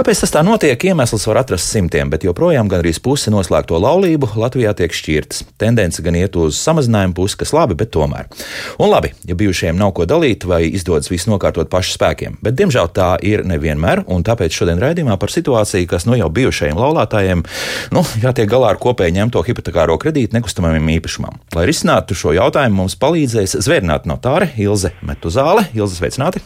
Kāpēc tas tā notiek? Iemesls var atrast simtiem, bet joprojām gandrīz puse noslēgto laulību Latvijā tiek šķirtas. Tendence gan iet uz samazinājumu pusi, kas labi, bet tomēr. Un labi, ja bijušajiem nav ko dalīt vai izdodas visu nokārtot pašu spēkiem, bet diemžēl tā ir nevienmēr, un tāpēc šodien raidījumā par situāciju, kas nu jau bijušajiem laulātājiem, nu, jātiek galā ar kopēji ņemto hipotekāro kredītu nekustamajam īpašumam. Lai risinātu šo jautājumu, mums palīdzēs zvērnāta notāre Ilze Metuzāle. Ilze, sveicināti!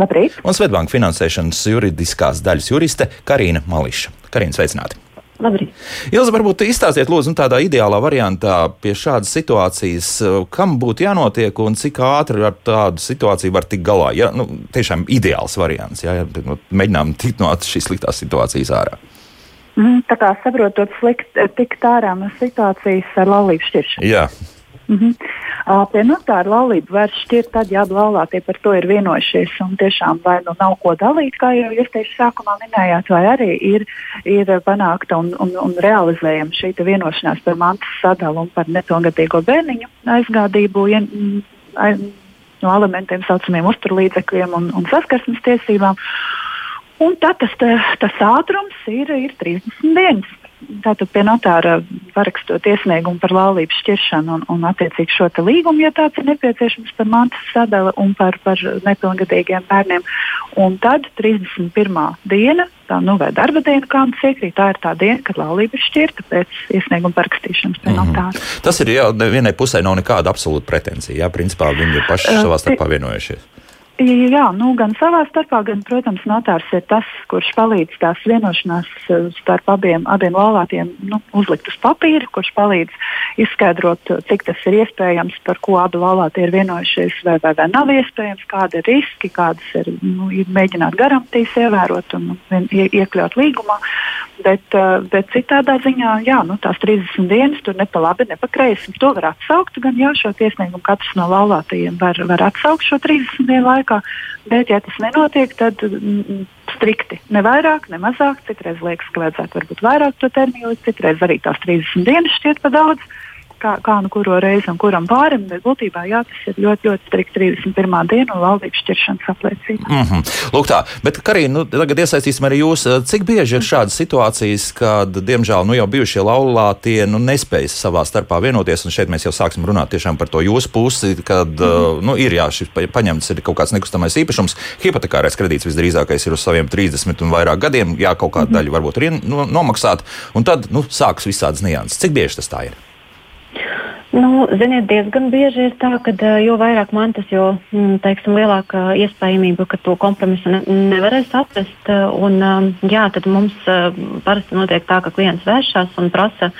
Labrīt. Un Svetbāngas finansēšanas juridiskās daļas juriste Karina Mališa. Karina, sveicināti! Labrīt. Ilza, varbūt izstāstiet, lūdzu, nu, tādā ideālā variantā pie šādas situācijas, kam būtu jānotiek un cik ātri ar tādu situāciju var tikt galā. Ja, nu, tiešām ideāls variants, ja, ja nu, mēģinām tikt no šīs sliktās situācijas ārā. Mm, tā kā saprotot, slikt, tikt ārā no situācijas ar laulību šķiršanu. Jā. Mm -hmm. uh, pie notāra laulību var šķirt tad, ja abi laulātie par to ir vienojušies un tiešām vai nu nav ko dalīt, kā jau jūs teicu sākumā minējāt, vai arī ir, ir panākta un, un, un realizējama šī vienošanās par mantas sadalu un par nepilngadīgo bērniņu aizgādību. Ja, aiz, no elementiem saucamiem uzturlīdzekļiem un, un saskarsmes tiesībām. Un tad tas, tas ātrums ir, ir 30 dienas. Tātad pie notāra parakstot iesniegumu par laulības šķiršanu un, un attiecīgi šo līgumu, ja tāds ir nepieciešams par mantas sadali un par, par nepilngadīgiem bērniem. Un tad 31. diena, tā nu vai darba diena, kā mums iekrīt, tā ir tā diena, kad laulība ir šķirta pēc iesnieguma parakstīšanas pie notāra. Mm -hmm. Tas ir jau vienai pusē nav nekāda absolūta pretenzija. Jā, principā viņi ir paši savā starpā vienojušies. Jā, nu, gan savā starpā, gan, protams, notārs ir tas, kurš palīdz tās vienošanās starp abiem, abiem laulātiem nu, uzlikt uz papīra, kurš palīdz izskaidrot, cik tas ir iespējams, par ko abi laulātie ir vienojušies, vai, vai, vai nav iespējams, kādi ir riski, kādas ir, nu, ir mēģināt garantijas ievērot un ie, iekļaut līgumā. Bet, bet citādā ziņā, jā, nu, tās 30 dienas tur ne pa labi, ne pa kreisi. To var atsaukt, gan jau šo tiesniegumu katrs no laulātajiem var, var atsaukt šo 30 dienu laikā. Bet, ja tas nenotiek, tad mm, strikti ne vairāk, ne mazāk. Citreiz liekas, ka vajadzētu varbūt vairāk to termiņu, citreiz arī tās 30 dienas šķiet par daudz kā, kā nu kuru reizi un kuram pārim, bet būtībā jā, tas ir ļoti, ļoti strikt 31. diena un valdības šķiršanas apliecība. Mm -hmm. Lūk tā, bet Karina, nu, tagad iesaistīsim arī jūs. Cik bieži ir šādas situācijas, kad, diemžēl, nu jau bijušie laulātie nu, nespējas savā starpā vienoties, un šeit mēs jau sāksim runāt tiešām par to jūsu pusi, kad, mm -hmm. nu, ir jā, šis paņemts ir kaut kāds nekustamais īpašums, hipotekārais kredīts visdrīzākais ir uz saviem 30 un vairāk gadiem, jā, kaut kāda mm -hmm. daļa varbūt ir nu, nomaksāta, un tad, nu, sāks visādas nianses. Cik bieži tas tā ir? Nu, ziniet, diezgan bieži ir tā, ka jo vairāk mantas, jo mm, teiksim, lielāka iespējamība, ka to kompromisu ne, nevarēs atrast. Un, jā, tad mums parasti notiek tā, ka klients vēršas un prasa.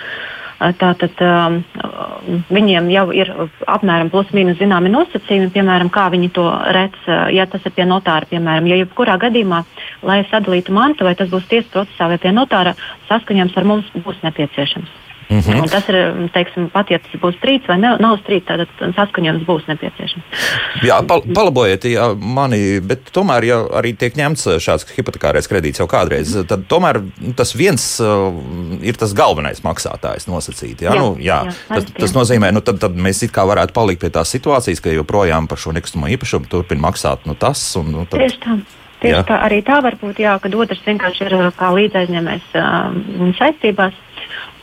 Tātad viņiem jau ir apmēram plus-minus zināmi nosacījumi, piemēram, kā viņi to redz, ja tas ir pie notāra. Piemēram, ja jebkurā gadījumā, lai sadalītu mantu, vai tas būs tiesas procesā vai pie notāra, saskaņojums ar mums būs nepieciešams. Mm -hmm. Un tas ir, teiksim, pat ja tas būs strīds vai ne, nav strīds, tad saskaņojums būs nepieciešams. Jā, pal palabojiet jā, mani, bet tomēr, ja arī tiek ņemts šāds hipotekārais kredīts jau kādreiz, tad tomēr tas viens uh, ir tas galvenais maksātājs nosacīti. Jā, jā, nu, jā. jā tas, tas nozīmē, nu, tad, tad mēs it kā varētu palikt pie tās situācijas, ka joprojām par šo nekustamo īpašumu turpina maksāt nu, tas. Un, nu, tad... Tieši tā. Tieši tā, arī tā var būt, jā, kad otrs vienkārši ir kā līdzaizņēmējs uh, saistībās.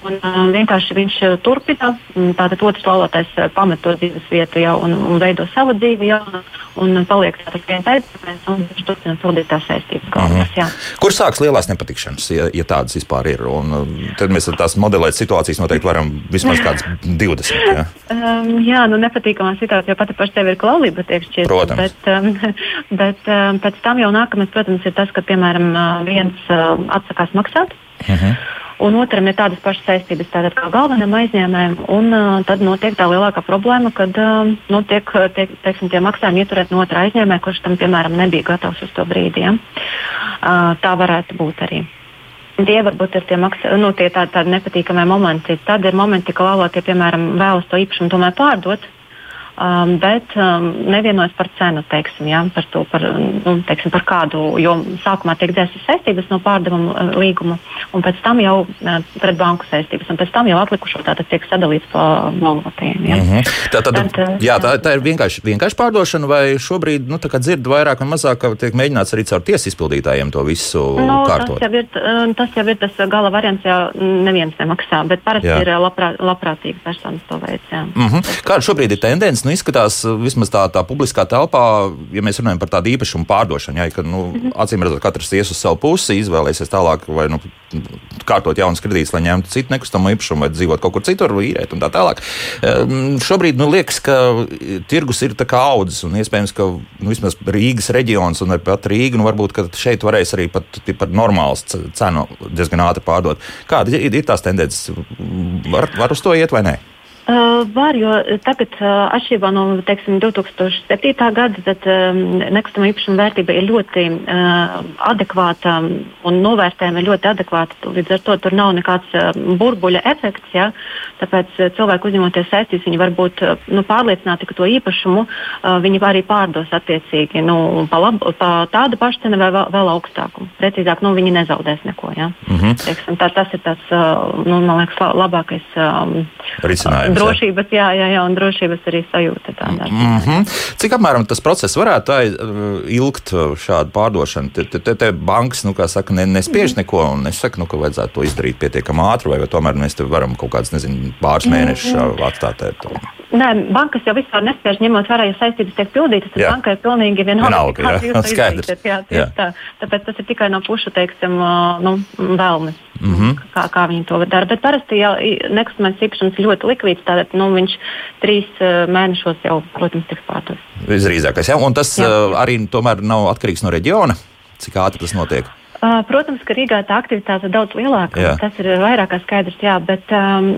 Un, uh, vienkārši viņš uh, turpina. Tātad otrs laulātais uh, pamet to dzīves vietu jau un, un veido savu dzīvi jaunu. Un paliek tāds viens aizsmeļs, un viņš turpina pildīt tās saistības. Galvenās, mm -hmm. Kur sākas lielās nepatikšanas, ja, ja tādas vispār ir? Un, tad mēs tās modelēt situācijas noteikti varam vismaz kādas 20. Ja? Um, jā, nu nepatīkamā situācija pati par sevi ir klaulība, tiek šķiet. Protams. Bet, um, bet um, pēc tam jau nākamais, protams, ir tas, ka, piemēram, viens uh, atsakās maksāt. Mm -hmm un otram ir tādas pašas saistības tātad, kā galvenam aizņēmējam. Un, uh, tad notiek tā lielākā problēma, kad uh, nu, tiek, tiek teiksim, tie maksājumi ieturēt no otra aizņēmēja, kurš tam piemēram nebija gatavs uz to brīdi. Ja? Uh, tā varētu būt arī. Tie varbūt ir tie, maksa, nu, tie tādi, tādi nepatīkamie momenti. Tad ir momenti, kad laulātie, piemēram, vēlas to īpašumu tomēr pārdot um, bet um, nevienojas par cenu, teiksim, ja, par, to, par, nu, teiksim, par kādu, jo sākumā tiek dzēstas saistības no pārdevuma uh, līguma, un pēc tam jau uh, pret banku saistības, un pēc tam jau atlikušo tātad tiek sadalīts pa valotiem. Ja. Mm -hmm. tā, tad, tad, uh, jā, tā, tā ir vienkārši, vienkārši pārdošana, vai šobrīd nu, dzird vairāk vai mazāk, ka tiek mēģināts arī caur tiesu izpildītājiem to visu nu, kārtot? Tas jau, ir, uh, tas jau ir tas gala variants, ja neviens nemaksā, bet parasti jā. ir labprā, labprātīgi personas to veids. Mm -hmm. Kāda šobrīd ir tendence? Nu, izskatās, vismaz tā, tā publiskā telpā, ja mēs runājam par tādu īpašumu pārdošanu, ja, ka nu, mm -hmm. acīm redzot, katrs ies uz savu pusi, izvēlēsies tālāk vai nu, kārtot jaunas kredītas, lai ņemtu citu nekustamo īpašumu vai dzīvot kaut kur citur, īrēt un tā tālāk. Um, šobrīd nu, liekas, ka tirgus ir audzis un iespējams, ka nu, vismaz Rīgas reģions un pat Rīga, nu, varbūt šeit varēs arī pat par normālu cenu diezgan ātri pārdot. Kāda ir, ir tās tendences? Var, var uz to iet vai nē? Uh, var, jo tagad, uh, atšķirībā no teiksim, 2007. gada, tad um, nekustamā īpašuma vērtība ir ļoti uh, adekvāta un novērtējuma ir ļoti adekvāta. Līdz ar to tur nav nekāds uh, burbuļa efekts. Ja? Tāpēc uh, cilvēki uzņemoties saistības, viņi var būt uh, nu, pārliecināti, ka to īpašumu uh, viņi arī pārdos attiecīgi nu, pa, lab, pa tādu pašu cenu vai vēl, vēl augstāku. Precīzāk, nu, viņi nezaudēs neko. Ja? Mm -hmm. Teiksim, tā, tas ir tas, uh, nu, man liekas, labākais um, risinājums drošības, jā, jā, jā, un drošības arī sajūta. Tādā. Mm -hmm. Cik apmēram tas process varētu ilgt uh, šādu pārdošanu? Te, te, te bankas, nu, kā saka, ne, nespiež mm -hmm. neko, un es saku, nu, ka vajadzētu to izdarīt pietiekami ātri, vai, vai tomēr mēs te varam kaut kāds, nezinu, pāris mēnešus mm -hmm. atstāt. Nē, bankas jau vispār nespēj ņemot vērā, ja saistības tiek pildītas, tad bankai ir pilnīgi vienalga, kāda ir tā līnija. Tāpēc tas ir tikai no pušu, teiksim, nu, vēlmes. Mm -hmm. kā, kā viņi to dara. Bet parasti jau nekustamais īpašums ir ļoti likvīds. Tātad nu, viņš trīs mēnešos jau, protams, tiks pārdots. Visdrīzākais, jā. Un tas jā. Arī tomēr nav atkarīgs no reģiona, cik ātri tas notiek. Uh, protams, ka Rīgā tā aktivitāte ir daudz lielāka. Jā. Tas ir vairāk kā skaidrs, jā, bet, um,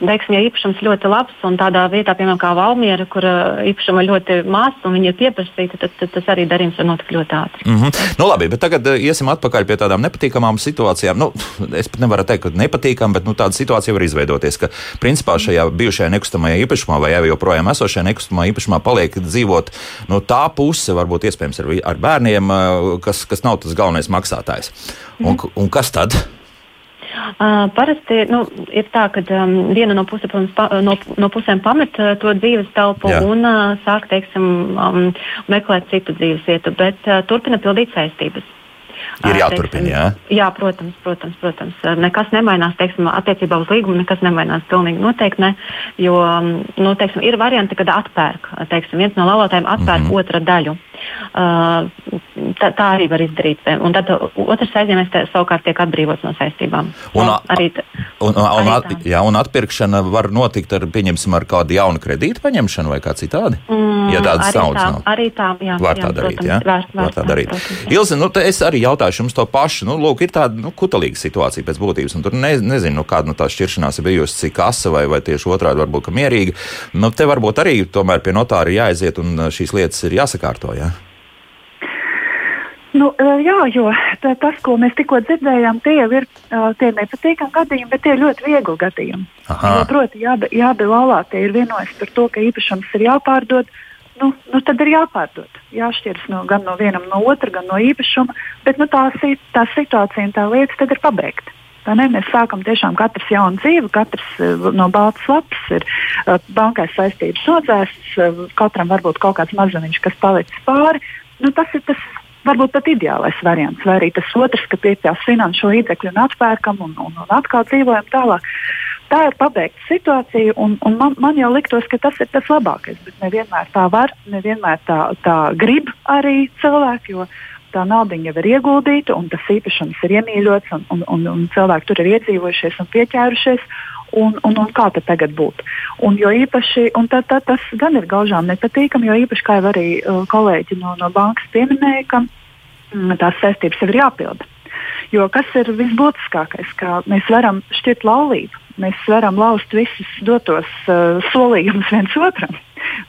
teiksim, ja īpašums ļoti labs un tādā vietā, piemēram, kā Valmiera, kur uh, īpašuma ļoti maz un viņi ir pieprasīti, tad, tad tas arī darījums var notikt ļoti ātri. Mm -hmm. nu, labi, bet tagad iesim atpakaļ pie tādām nepatīkamām situācijām. Nu, es pat nevaru teikt, ka nepatīkam, bet nu, tāda situācija var izveidoties, ka principā šajā bijušajā nekustamajā īpašumā vai jau joprojām esošajā nekustamajā īpašumā paliek dzīvot no tā puse, varbūt iespējams ar, ar bērniem, kas, kas nav tas galvenais maksājums maksātājs. Un, un kas tad? Uh, parasti nu, ir tā, ka um, viena no, puse, protams, pa, no, no pusēm pamet uh, to dzīves telpu Jā. un uh, sāk teiksim, um, meklēt citu dzīves vietu, bet uh, turpina pildīt saistības. Ir jāturpina, jā? Jā, protams, protams, protams. Nekas nemainās, teiksim, attiecībā uz līgumu, nekas nemainās pilnīgi noteikti ne, jo, nu, teiksim, ir varianti, kad atpērk, teiksim, viens no laulātājiem atpērk mm -hmm. otra daļu. Uh, tā, tā arī var izdarīt. Un tad otrs aizņēmējs savukārt tiek atbrīvots no saistībām. Un, un, arī, un, un, arī at, jā, un atpirkšana var notikt ar, pieņemsim, ar kādu jaunu kredītu paņemšanu vai kā citādi? Mm, ja tādas naudas nav. Arī tā, jā. Var tā jā, darīt, protams, jā? Var, var, var tā darīt. Ilzi, nu, es arī jautāšu jums to pašu. Nu, lūk, ir tāda nu, kutelīga situācija pēc būtības, tur ne, nezinu, nu, kāda no tā šķiršanās ir bijusi, cik asa vai, vai tieši otrādi varbūt mierīga. Nu, te varbūt arī tomēr pie notāra jāaiziet un šīs lietas ir jāsakārto. Jā? Nu, jā, jo tas, ko mēs tikko dzirdējām, tie jau ir tie nepatīkami gadījumi, bet tie ir ļoti viegli gadījumi. Jo, proti, jā, abi laulātie ir vienojušies par to, ka īpašums ir jāpārdod. Nu, nu, tad ir jāpārdod. Jāšķiras no, gan no vienam, no otra, gan no īpašuma. Bet nu, tā, tā situācija un tā lieta ir pabeigta. Tā mēs sākam tiešām katrs jaunu dzīvi, katrs no balts lapas ir bankai saistības nodzēsts, katram varbūt kaut kāds mazumiņš, kas palicis pāri. Nu, tas ir tas varbūt pat ideālais variants, vai arī tas otrs, ka pieejās finanšu līdzekļu un atpērkam un, un, un atkal dzīvojam tālāk. Tā ir pabeigta situācija, un, un man, man jau liktos, ka tas ir tas labākais. Bet nevienmēr tā var, nevienmēr tā, tā grib arī cilvēki, jo tā nauda jau ir ieguldīta, un tas īpašums ir iemīļots, un, un, un, un cilvēki tur ir iedzīvojušies un pieķērušies un, un, un kā tad tagad būtu. Un, īpaši, un tā, tā, tas gan ir gaužām nepatīkami, jo īpaši, kā jau arī uh, kolēģi no, no bankas pieminēja, ka mm, tās saistības ir jāpilda. Jo kas ir visbūtiskākais, ka mēs varam šķirt laulību, mēs varam laust visus dotos uh, solījumus viens otram.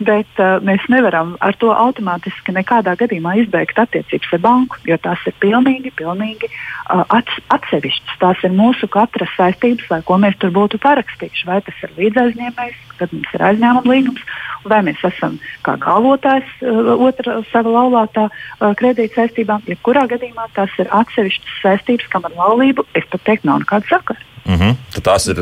Bet uh, mēs nevaram ar to automātiski nekādā gadījumā izbeigt attiecības ar banku, jo tās ir pilnīgi, pilnīgi uh, ats, atsevišķas. Tās ir mūsu katra saistības, lai ko mēs tur būtu parakstījuši. Vai tas ir līdzaizņēmējs, kad mums ir aizņēmuma līgums, vai mēs esam kā galvotājs uh, otra sava laulātā uh, kredīta saistībām. Jebkurā gadījumā tās ir atsevišķas saistības, kam ar laulību es pat teiktu nav nekāda sakara. Mm -hmm. Tad tās ir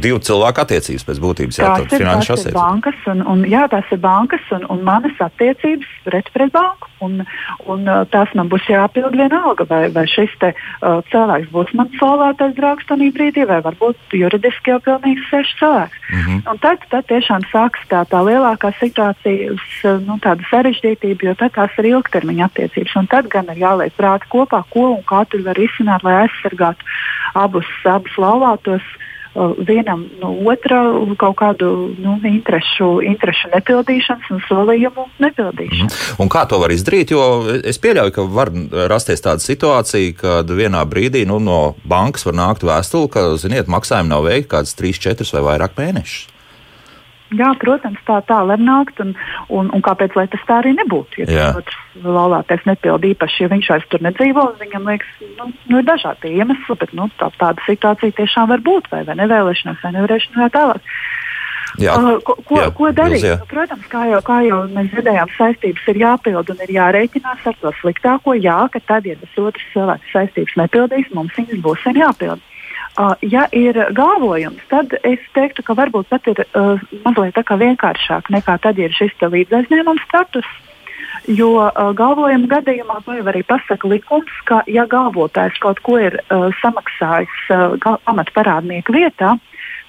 divu cilvēku attiecības pēc būtības. Jā, tās ir, tās ir bankas, un, un, jā, tās ir bankas un, un manas attiecības pret, pret banku. Un, un, tās man būs jāpild vienalga, vai, vai šis te, uh, cilvēks būs mans salvētais draugs tajā brīdī, vai varbūt juridiski jau pilnīgi svešs cilvēks. Mm -hmm. Un tad, tad tiešām sākas tā, tā lielākā situācijas nu, sarežģītība, jo tās ir ilgtermiņa attiecības. Un tad gan ir jāliek prāti kopā, ko un kā tur var izsināt, lai aizsargātu abus, abus laulātos vienam no otra kaut kādu nu, interešu, interešu nepildīšanas un solījumu nepildīšanu. Mm. Un kā to var izdarīt? Jo es pieļauju, ka var rasties tāda situācija, kad vienā brīdī nu, no bankas var nākt vēstule, ka, ziniet, maksājumi nav veikti kāds 3, 4 vai vairāk mēnešus. Jā, protams, tā, tā var nākt, un, un, un kāpēc tas tā arī nebūtu? Ja otrs laulātais nepilda īpaši, ja viņš vairs tur nedzīvo, viņam liekas, nu, nu ir dažādi iemesli, bet nu, tā, tāda situācija tiešām var būt, vai, vai nevēlēšanās, vai nevarēšanās, vai tālāk. Jā, uh, ko, ko, jā, ko darīt? Jūs, jā. Nu, protams, kā jau, kā jau mēs dzirdējām, saistības ir jāpild un ir jārēķinās ar to sliktāko. Jā, ka tad, ja tas otrs cilvēks saistības nepildīs, mums viņas būs jāpild. Ja ir galvojums, tad es teiktu, ka varbūt pat ir uh, mazliet vienkāršāk nekā tad, ja ir šis līdzaizņēmuma status. Jo uh, galvojuma gadījumā to jau arī pasaka likums, ka ja galvotājs kaut ko ir uh, samaksājis uh, pamatparādnieku vietā,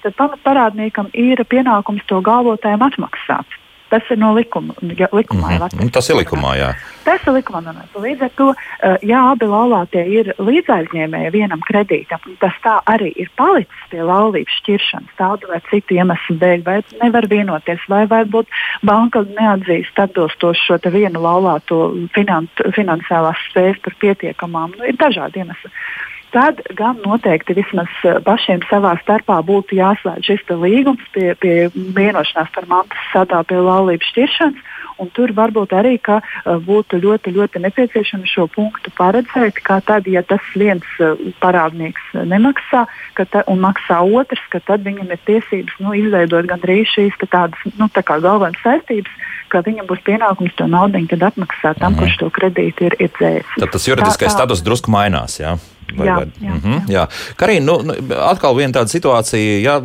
tad pamatparādniekam ir pienākums to galvotājiem atmaksāt. Tas ir no likuma. Ja, likumā mm -hmm. Tas ir likumā, jā. Tas ir likumā. Nu. Līdz ar to, eh, ja abi laulātie ir līdzaizņēmēji vienam kredītam, tas tā arī ir palicis pie laulības šķiršanas, tādu vai citu iemeslu dēļ, vai nevar vienoties, vai varbūt banka neatzīst atbilstoši šo vienu laulāto finan finansiālās spējas par pietiekamām. Nu, ir dažādi iemesli tad gan noteikti vismaz eh, pašiem savā starpā būtu jāslēdz šis līgums pie, pie vienošanās par mantas sadālu pie laulības šķiršanas. Un tur varbūt arī ka, uh, būtu ļoti, ļoti nepieciešams šo punktu paredzēt, ka tad, ja tas viens uh, parādnieks nemaksā ta, un maksā otrs, tad viņam ir tiesības nu, izveidot gandrīz šīs tādas nu, tā galvenās saistības, ka viņam būs pienākums to naudu atmaksāt tam, -hmm. kurš to kredītu ir, dzēsis. Tad tas juridiskais tā, tā, status drusku mainās. Jā? Vai, jā, vai? Jā, mm -hmm, jā. Karina, nu, nu, atkal viena tāda situācija, ja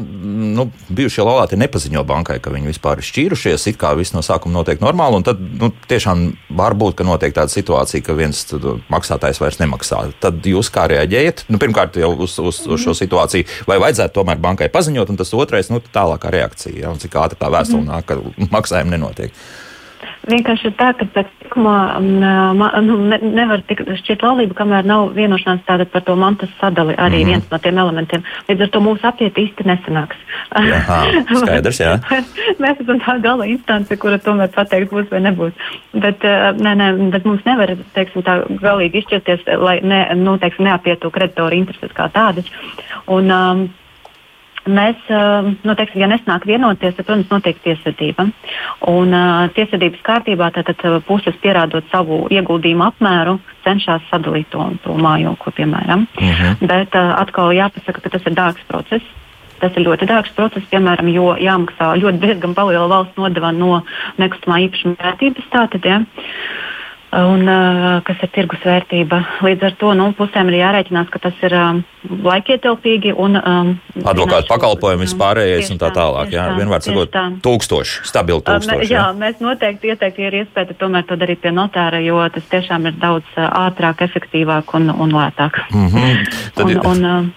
nu, bijušie laulāti nepaziņo bankai, ka viņi vispār ir šķīrušies, it kā viss no sākuma notiek normāli, un tad nu, tiešām var būt, ka notiek tāda situācija, ka viens maksātājs vairs nemaksā. Tad jūs kā reaģējat? Nu, pirmkārt, jau uz, uz, uz šo mhm. situāciju, vai vajadzētu tomēr bankai paziņot, un tas otrais, nu, tālākā reakcija, ja, un cik ātri tā vēstule -hmm. nāk, ka maksājumi nenotiek. Vienkārši ir tā, ka pēc likumā nu, ne, nevar tikt šķiet laulība, kamēr nav vienošanās tāda par to mantas sadali arī mm -hmm. viens no tiem elementiem. Līdz ar to mūsu apiet īsti nesanāks. Aha, skaidrs, jā. Mēs esam tā gala instance, kura tomēr pateiks, būs vai nebūs. Bet, nē, nē, bet mums nevar, teiksim, tā galīgi izšķirties, lai ne, nu, teiksim, neapietu kreditoru intereses kā tādas. Un, um, Mēs, nu, teiksim, ja nesnāk vienoties, tad, protams, notiek tiesvedība. Un uh, tiesvedības kārtībā tātad puses pierādot savu ieguldījumu apmēru, cenšas sadalīt to, to mājokli, piemēram. Uh mhm. -huh. Bet uh, atkal jāpasaka, ka tas ir dārgs process. Tas ir ļoti dārgs process, piemēram, jo jāmaksā ļoti diezgan liela valsts nodeva no nekustamā īpašuma vērtības. Tātad, ja un kas ir tirgus vērtība. Līdz ar to nu, pusēm ir jārēķinās, ka tas ir um, laikietilpīgi un um, advokātu pakalpojumi vispārējais un tā tālāk. Jā, tā, vienmēr sakot, tūkstoši, stabili tūkstoši. Jā, jā, mēs noteikti ieteiktu, ja ir iespēja, tomēr to darīt pie notāra, jo tas tiešām ir daudz ātrāk, efektīvāk un, un lētāk. Mm -hmm. Tad, un, un,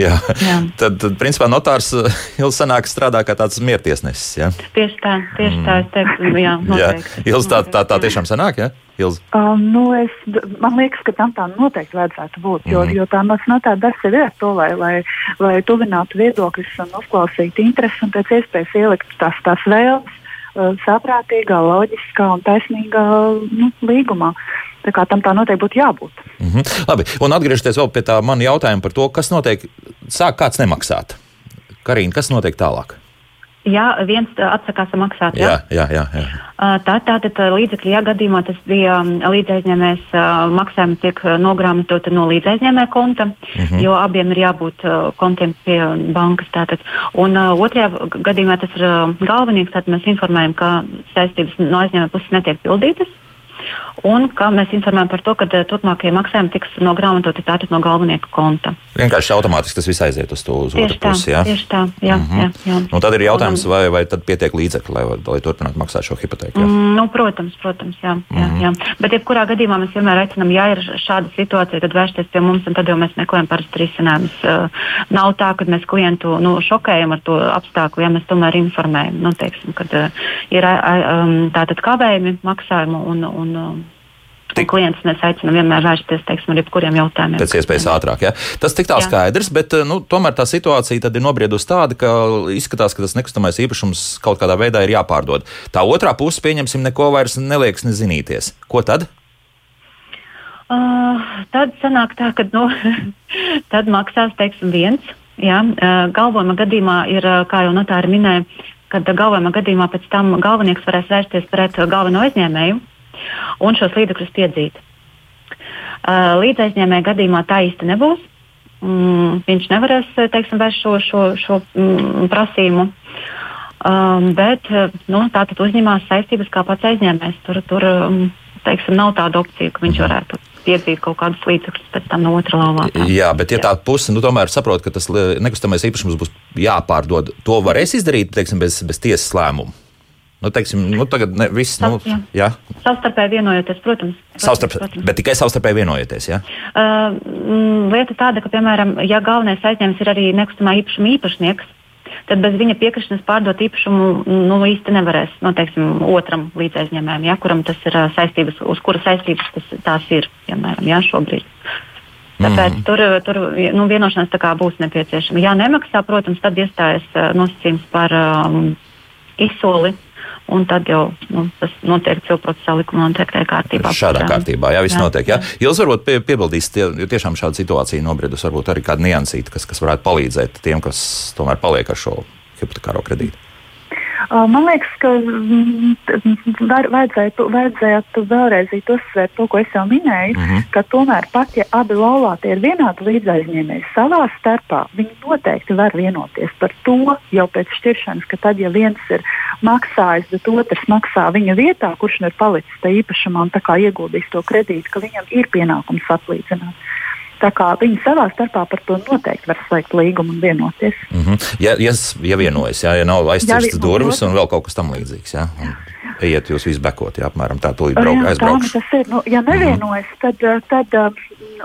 Jā. Jā. Tad, tad, principā, notārs jau senāk strādā kā tāds miertiesnesis. Ja? Tieši tā, tieši tā, es teiktu, jā, noteikti. jā. Ilz, tā, tā, tā tiešām senāk, ja? Ilz. Um, nu es, man liekas, ka tam tā noteikti vajadzētu būt, jo, mm -hmm. jo tā notāra darbs ir to, lai, lai, lai tuvinātu viedokļus un uzklausītu interesi un pēc iespējas ielikt tās, tās vēlmes saprātīgā, loģiskā un taisnīgā nu, līgumā. Tā kā tam tā noteikti būtu jābūt. Mm -hmm. Labi, un atgriežoties vēl pie tā mana jautājuma par to, kas notiek, sāk kāds nemaksāt. Karina, kas notiek tālāk? Ja viens atsakās maksāt, jā, jā, jā, jā. Tā tātad līdzekļi, ja gadījumā tas bija līdzaizņēmējs, maksājumi tiek nogrāmatoti no līdzaizņēmēja konta, uh mhm. -huh. jo abiem ir jābūt kontiem pie bankas. Tātad. Un otrajā gadījumā tas ir galvenais, tad mēs informējam, ka saistības no aizņēmēja puses netiek pildītas un ka mēs informējam par to, ka eh, turpmākie maksājumi tiks nogrāmatoti tātad no galvenieka konta. Vienkārši automātiski tas viss aiziet uz to uz otru pusi. Jā, tieši tā. Jā, mm -hmm. jā, jā. Nu, tad ir jautājums, vai, vai tad pietiek līdzekļi, lai, lai turpinātu maksāt šo hipotēku? Mm, nu, protams, protams, jā, jā, mm -hmm. jā. Bet jebkurā gadījumā mēs vienmēr aicinām, ja ir šāda situācija, tad vērsties pie mums, un tad jau mēs meklējam parasti risinājumus. Uh, nav tā, ka mēs klientu nu, šokējam ar to apstākļu, ja mēs tomēr informējam, nu, teiksim, kad uh, ir um, tātad kavējumi maksājumu un, un uh, Tik... Klients mēs aicinām vienmēr vērsties teiksim, ar jebkuriem jautājumiem. Pēc iespējas ātrāk. Ja? Tas tik tā jā. skaidrs, bet nu, tomēr tā situācija ir nobriedusi tāda, ka izskatās, ka tas nekustamais īpašums kaut kādā veidā ir jāpārdod. Tā otrā puse, pieņemsim, neko vairs neliekas nezinīties. Ko tad? Uh, tad sanāk tā, ka nu, tad maksās teiksim, viens. Jā, uh, galvojuma gadījumā ir, uh, kā jau notāri minēja, kad galvojuma gadījumā pēc tam galvenieks varēs vērsties pret galveno aizņēmēju un šos līdzekļus piedzīt. Uh, līdz aizņēmēja gadījumā tā īsti nebūs. Mm, viņš nevarēs teiksim, vērst šo, šo, šo mm, prasījumu. Um, bet nu, tā tad uzņemās saistības kā pats aizņēmējs. Tur, tur um, teiksim, nav tāda opcija, ka viņš varētu piedzīt kaut kādus līdzekļus pēc tam no otra laukuma. Jā, bet ja tā puse nu, tomēr saprot, ka tas nekustamais īpašums būs jāpārdod, to varēs izdarīt teiksim, bez, bez tiesas lēmuma. Nu, teiksim, nu, tagad ne, viss, nu, jā. Savstarpēji vienojoties, protams. Savstarp, protams. Bet tikai savstarpēji vienojoties. Ja? Uh, lieta tāda, ka, piemēram, ja galvenais aizņēmums ir arī nekustamā īpašuma īpašnieks, tad bez viņa piekrišanas pārdot īpašumu nu, īsti nevarēs nu, teiksim, otram līdzaizņēmējam, ja, kuram tas ir saistības, uz kura saistības tas, tās ir piemēram ja, šobrīd. Tāpēc mm. tur, tur nu, vienošanās būs nepieciešama. Ja nemaksā, protams, tad iestājas nosacījums par um, izsoli un tad jau nu, tas notiek cilvēcības likuma noteiktajā kārtībā. Šādā kārtībā, jā, viss jā, notiek. Jā. Jūs varbūt pie, piebildīsiet, jo tiešām šāda situācija nobredus, varbūt arī kāda niansīta, kas, kas varētu palīdzēt tiem, kas tomēr paliek ar šo hipotekāro kredītu. Man liekas, ka mm, vajadzētu, vajadzētu vēlreiz uzsvērt to, ko es jau minēju, mm -hmm. ka tomēr pat ja abi laulātie ir vienādi līdzaizņēmēji savā starpā, viņi noteikti var vienoties par to jau pēc šķiršanas, ka tad, ja viens ir maksājis, bet otrs maksā viņa vietā, kurš nu ir palicis tajā īpašumā un ieguldījis to kredītu, ka viņam ir pienākums atlīdzināt. Tā kā viņi savā starpā par to noteikti var slēgt līgumu un vienoties. Mm -hmm. Ja, ja, ja vienojas, ja, ja nav aizcirstas durvis un vēl kaut kas tam līdzīgs. Ja? Un ejiet jūs visu bekot, ja apmēram tā tūlīt brauk, jā, aizbraukšu. Tā, nu tas ir. Nu, ja nevienojas, mm -hmm. tad, tad, um,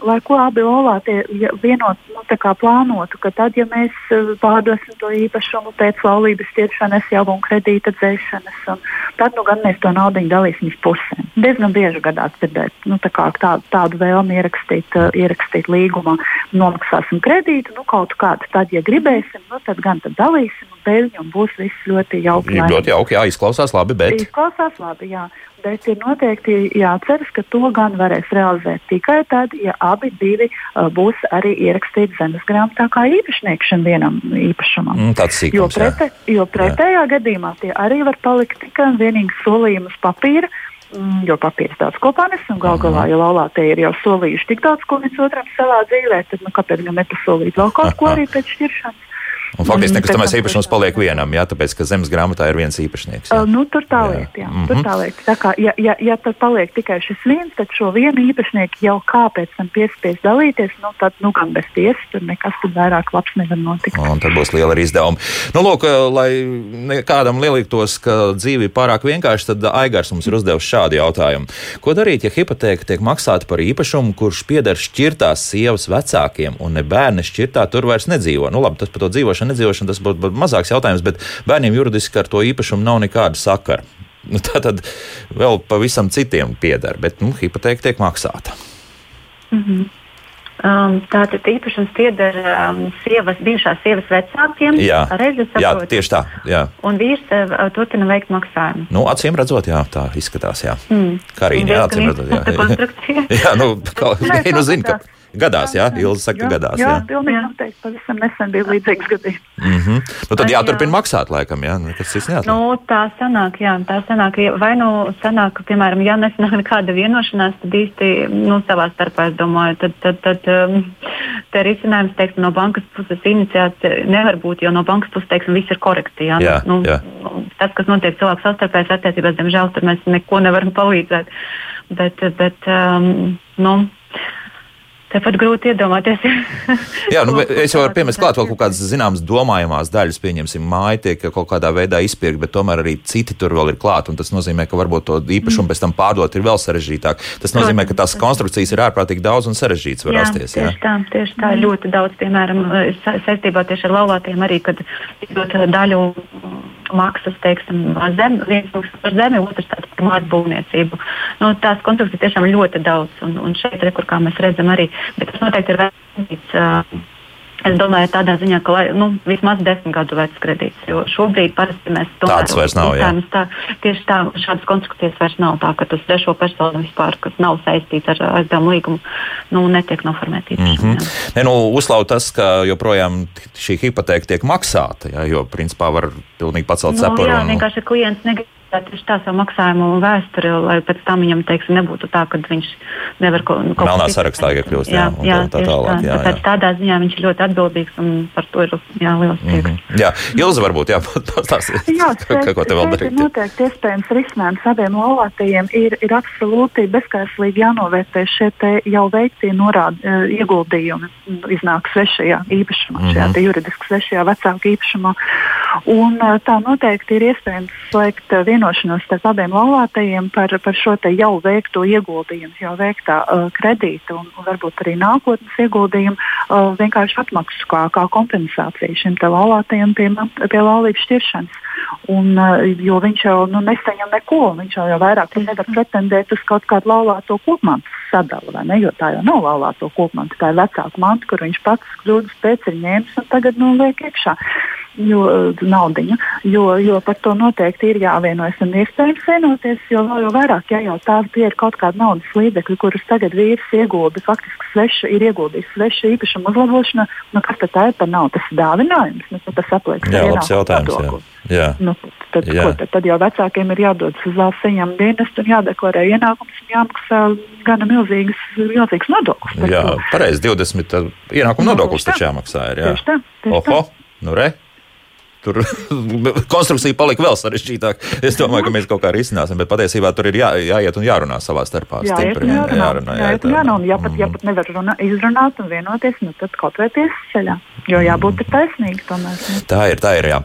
lai ko abi olātie ja vienot, nu, tā kā plānotu, ka tad, ja mēs uh, pārdosim to īpašumu pēc laulības šķiršanas jau un kredīta dzēšanas, un tad nu gan mēs to naudu dalīsim uz pusēm. Diezgan bieži gadās dzirdēt nu, tā tā, tādu vēlmi ierakstīt, uh, ierakstīt līgumā, nomaksāsim kredītu, nu kaut kādu, tad, ja gribēsim, nu, tad gan tad dalīsim un būs viss ļoti jauki. Ļoti jauki, jā, izklausās labi, bet. Izklausās labi, jā. Bet ir noteikti jāatceras, ka to gan varēs realizēt tikai tad, ja abi divi uh, būs arī ierakstīti zemes grāmatā kā īpašnieki šim vienam īpašumam. Mm, tāds sīkums, jo, prete, jo pretējā jā. gadījumā tie arī var palikt tikai un vienīgi solījumi uz papīra. Mm, jo papīrs daudz kopā nes, un gal galā, ja laulātie ir jau solījuši tik daudz ko viens otram savā dzīvē, tad nu, kāpēc gan nepasolīt vēl kaut ko arī pēc šķiršanas? Un faktiski nekustamais īpašums paliek vienam, jā, tāpēc, ka zemes grāmatā ir viens īpašnieks. Jā. Nu, tur tā lieta, jā. jā. Mm -hmm. Tur tā lieta. Tā kā, ja, ja, ja tad paliek tikai šis viens, tad šo vienu īpašnieku jau kāpēc tam piespies dalīties, nu, tad, nu, gan bez tiesas, tur nekas tur vairāk labs nevar notikt. Un tad būs liela izdevuma. Nu, lūk, lai kādam lieliktos, ka dzīve ir pārāk vienkārša, tad Aigars mums ir uzdevis šādu jautājumu. Ko darīt, ja hipoteka tiek maksāta par īpašumu, kurš pieder šķirtās sievas vecākiem un ne bērni šķirtā tur vairs nedzīvo? Nu, labi, tas par to dzīvošanu nedzīvošana, tas būtu mazāks jautājums, bet bērniem juridiski ar to īpašumu nav nekāda sakara. Nu, tā tad vēl pavisam citiem pieder, bet nu, hipoteka tiek maksāta. Mm -hmm. Um, Tātad īpašums pieder um, sievas, bijušās sievas vecākiem. Jā, jā tieši tā. Jā. Un vīrs uh, turpina veikt maksājumu. Nu, acīm redzot, jā, tā izskatās. Jā. Mm. Kā arī jā, acīm redzot. Jā, jā, jā nu, kā, nu zina, ka Gadās, jā, jā Ilza saka, jā, gadās. Jā, jā. pilnīgi noteikti. Pavisam nesen bija līdzīgs gadījums. Mm -hmm. nu, tad jāturpina maksāt, laikam, jā, kas cits neatliek. Nu, tā sanāk, jā, tā sanāk, vai nu sanāk, piemēram, ja nesanāk nekāda vienošanās, tad īsti, nu, savā starpā, es domāju, tad, tad, tad um, te risinājums, teiksim, no bankas puses iniciēts nevar būt, jo no bankas puses, teiksim, viss ir korekti, jā. jā, nu, jā. Tas, kas notiek cilvēku savstarpējas attiecībās, diemžēl, tur mēs neko nevaram palīdzēt. Bet, bet um, nu, Tāpat grūti iedomāties. Jā, nu, es jau varu piemest klāt vēl kaut kādas zināmas domājamās daļas, pieņemsim, māja tiek kaut kādā veidā izpirkta, bet tomēr arī citi tur vēl ir klāt, un tas nozīmē, ka varbūt to īpašumu mm. pēc tam pārdot ir vēl sarežģītāk. Tas nozīmē, ka tās konstrukcijas ir ārprātīgi daudz un sarežģītas var jā, rasties. Jā, tieši tā, tieši tā ļoti daudz, piemēram, saistībā tieši ar laulātiem arī, kad dot daļu maksas, teiksim, zem, viens par zemi, otrs par māju būvniecību. Nu, tās konstrukcijas tiešām ļoti daudz, un, un šeit, re, kur, kā mēs redzam, arī, bet tas noteikti ir vērtības. Uh, Es domāju, tādā ziņā, ka nu, vismaz desmit gadu vecs kredīts, jo šobrīd parasti mēs to tādas vairs nav. Tā, tieši tā, šādas konstrukcijas vairs nav tā, ka tas trešo personu vispār, kas nav saistīts ar aizdevumu līgumu, nu, netiek noformēts. Mm -hmm. ne, nu, uzslaut tas, ka joprojām šī hipoteka tiek maksāta, jā, jo principā var pilnīgi pacelt nu, cepuru. Jā, un... vienkārši klients negrib tieši tā savu maksājumu vēsturi, lai pēc tam viņam teiksim, nebūtu tā, ka viņš nevar ko, nu, kaut ko tādu sarakstā iekļūst. Jā, jā, jā, tā, tā tālāk. Jā, jā. Tādā ziņā viņš ir ļoti atbildīgs un par to ir jā, liels prieks. Mm -hmm. Jā, Ilza varbūt kā, ko te vēl darīt. Noteikti iespējams risinājums abiem laulātajiem ir, ir absolūti bezskaislīgi jānovērtē šie jau veiktie norādi, e, ieguldījumi, iznāk svešajā īpašumā, mm -hmm. šajā juridiski svešajā vecāku īpašumā. Un e, tā noteikti ir iespējams slēgt vienu vienošanos starp abiem laulātajiem par, par šo jau veikto ieguldījumu, jau veiktā uh, kredīta un, un varbūt arī nākotnes ieguldījumu uh, vienkārši atmaksu kā, kā kompensāciju šim laulātajam pie, pie laulības šķiršanas. Un, uh, jo viņš jau nu, nesaņem neko, viņš jau, jau vairāk nevar pretendēt uz kaut kādu laulāto kopmantu ne? Jo tā jau nav laulāto kopmanta, tā ir vecāka manta, kur viņš pats kļūdas pēc ir ņēmis un tagad nu, liek iekšā jo, naudiņu, jo, jo par to noteikti ir jāvienojas un iespējams vienoties, jo vēl jau vairāk, ja jau tā ir kaut kāda naudas līdzekļa, kurus tagad vīrs iegulda, faktiski svešu, ir ieguldījis svešu īpašumu uzlabošanā, nu kas tad tā ir par naudu? Tas dāvinājums, nu, tas apliek. Jā, labs jautājums. Jā. Jā. Nu, tad, jā. Ko, tad, tad jau vecākiem ir jādodas uz valsts ieņēmuma dienestu un jādeklarē ienākums un jāmaksā gana milzīgas, milzīgas nodokļus. Jā, pareizi, 20 ienākuma nodokļus taču jāmaksā. Ir, jā. Tieši tā. Tieši Oho, tā. nu re. Tur konstrukcija palika vēl sarežģītāka. Es domāju, ka mēs kaut kā risināsim, bet patiesībā tur ir jā, jāiet un jārunā savā starpā. Jā, stipri, jārunā, jārunā, jāiet, jārunā, un ja pat, ja pat nevar runā, izrunāt un vienoties, nu tad kaut vai tiesas ceļā. Jo jābūt mm. taisnīgi tomēr. Ne? Tā ir, tā ir, jā.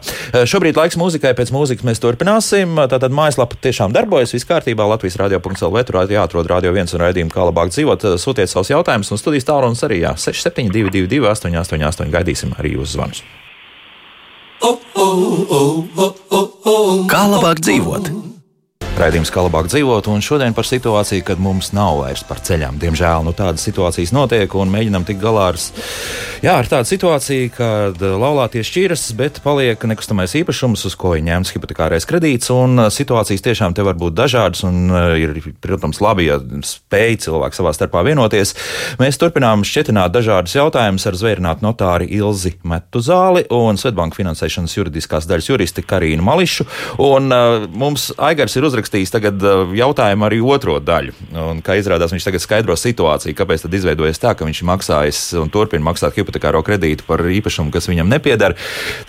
Šobrīd laiks mūzikai, pēc mūzikas mēs turpināsim. Tātad mājaslapa tiešām darbojas, viss kārtībā. Latvijas radio.lv tur jāatrod radio viens un raidījumu, kā labāk dzīvot. Sūtiet savus jautājumus un studijas tālrunis arī, jā, 6722, 888, gaidīsim arī jūsu zvanus. Kā labāk dzīvot? Raidījums kā labāk dzīvot, un šodien par situāciju, kad mums nav vairs par ceļām. Diemžēl nu, tādas situācijas notiek, un mēģinām tikt galā ar, jā, ar tādu situāciju, kad laulātie šķiras, bet paliek nekustamais īpašums, uz ko ir ņemts hipotekārais kredīts. Situācijas tiešām te var būt dažādas, un ir, protams, labi, ja spēj cilvēki savā starpā vienoties. Mēs turpinām šķietināt dažādus jautājumus ar zvērinātu notāri Ilzi Metuzāli un Svetbanka finansēšanas juridiskās daļas juristi Karīnu Mališu. Un, uh, mums Aigars ir uzrakstījis uzrakstījis tagad uh, jautājumu arī otro daļu. Un, kā izrādās, viņš tagad skaidro situāciju, kāpēc tad izveidojas tā, ka viņš ir maksājis un turpina maksāt hipotekāro kredītu par īpašumu, kas viņam nepieder.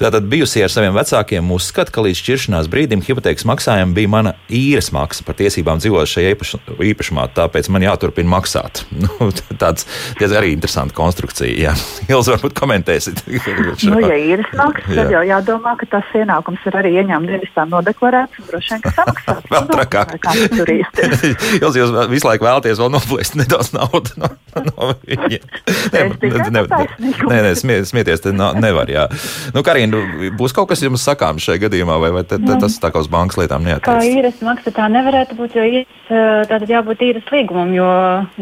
Tātad bijusi ar saviem vecākiem uzskata, ka līdz šķiršanās brīdim hipotekas maksājuma bija mana īres maksa par tiesībām dzīvot šajā īpašumā, tāpēc man jāturpina maksāt. Nu, tāds diezgan arī interesants konstrukcija. Jā. Ilz, varbūt komentēsit. nu, ja īres maksa, tad jau jādomā, ka tas ienākums ir arī ieņēmuma dienestā nodeklarēts un droši vien, ka samaksāts. vēl trakāk. jūs, jūs visu laiku vēlaties vēl noplēst nedaudz naudas no, no viņiem. Nē, ne, ne, nē, nē smie, smieties, te no, nevar. Jā. Nu, Karina, būs kaut kas jums sakāms šajā gadījumā, vai, vai te, te, tas tā kā uz bankas lietām neatiecas? Kā īres maksa tā nevarētu būt, jo īres, tātad jābūt īres līgumam, jo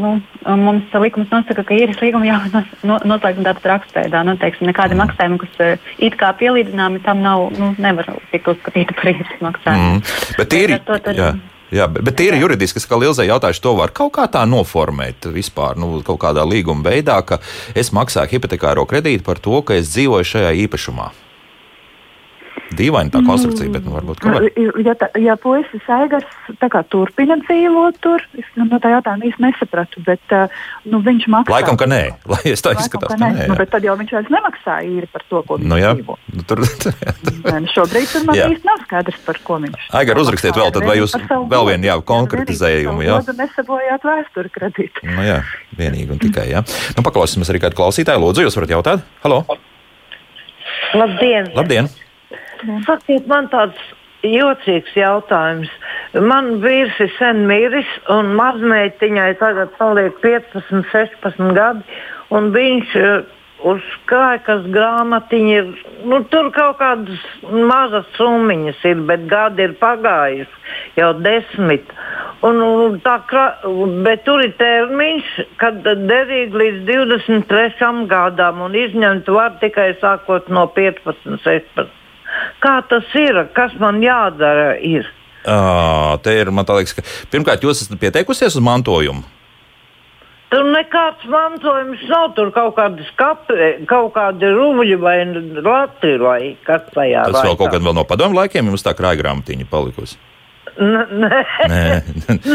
nu, mums likums nosaka, ka īres līgumu jābūt noslēgta tātad rakstveidā. Nu, teiksim, nekādi mm. maksājumi, kas it kā pielīdzināmi, tam nav, nu, nevar tikt uzskatīti par īres maksājumu. Mm. Bet tad, jā. Jā, bet, ir juridiski, kā Lielzai jautājuši, to var kaut kā tā noformēt vispār, nu, kaut kādā līguma veidā, ka es maksāju hipotekāro kredītu par to, ka es dzīvoju šajā īpašumā. Dīvaini tā konstrukcija, bet nu, varbūt ka var. Ja, tā, ja puisis Aigars turpina dzīvot tur, es nu, no tā jautājuma īsti nesapratu, bet uh, nu, viņš maksā. Laikam, ka nē, lai es tā izskatās. Ka nē, ka nē nu, bet tad jau viņš vairs nemaksā īri par to, ko viņš nu, jā. dzīvo. Nu, tur, nē, nu, šobrīd tur man īsti nav skaidrs, par ko viņš. Aigar, uzrakstiet vēl, tad vai jūs vēl vienu jā, konkretizējumu, jā? Nesabojāt vēsturi kredītu. Nu, jā, vienīgi un tikai, jā. Nu, paklausīsimies arī kādu klausītāju. Lūdzu, jūs varat jautāt? Halo! Labdien! Labdien. Sakiet, man tāds jocīgs jautājums. Man vīrs ir sen miris, un mazmeitiņai tagad paliek 15, 16 gadi, un viņš uh, uz krājkas grāmatiņa ir, nu, tur kaut kādas mazas summiņas ir, bet gadi ir pagājuši jau desmit. Un, un tā, bet tur ir termiņš, kad derīgi līdz 23 gadam un izņemt var tikai sākot no 15, 16. Kā tas ir? Kas man jādara? Ir? Uh, te ir, man liekas, ka pirmkārt jūs esat pieteikusies uz mantojumu. Tur nekāds mantojums nav. Tur kaut kāda skati, kaut kāda rubļa vai lati vai kas tajā. Tas vēl kaut kad vēl no padomu laikiem jums tā krāja grāmatiņa palikusi. Nē, nē.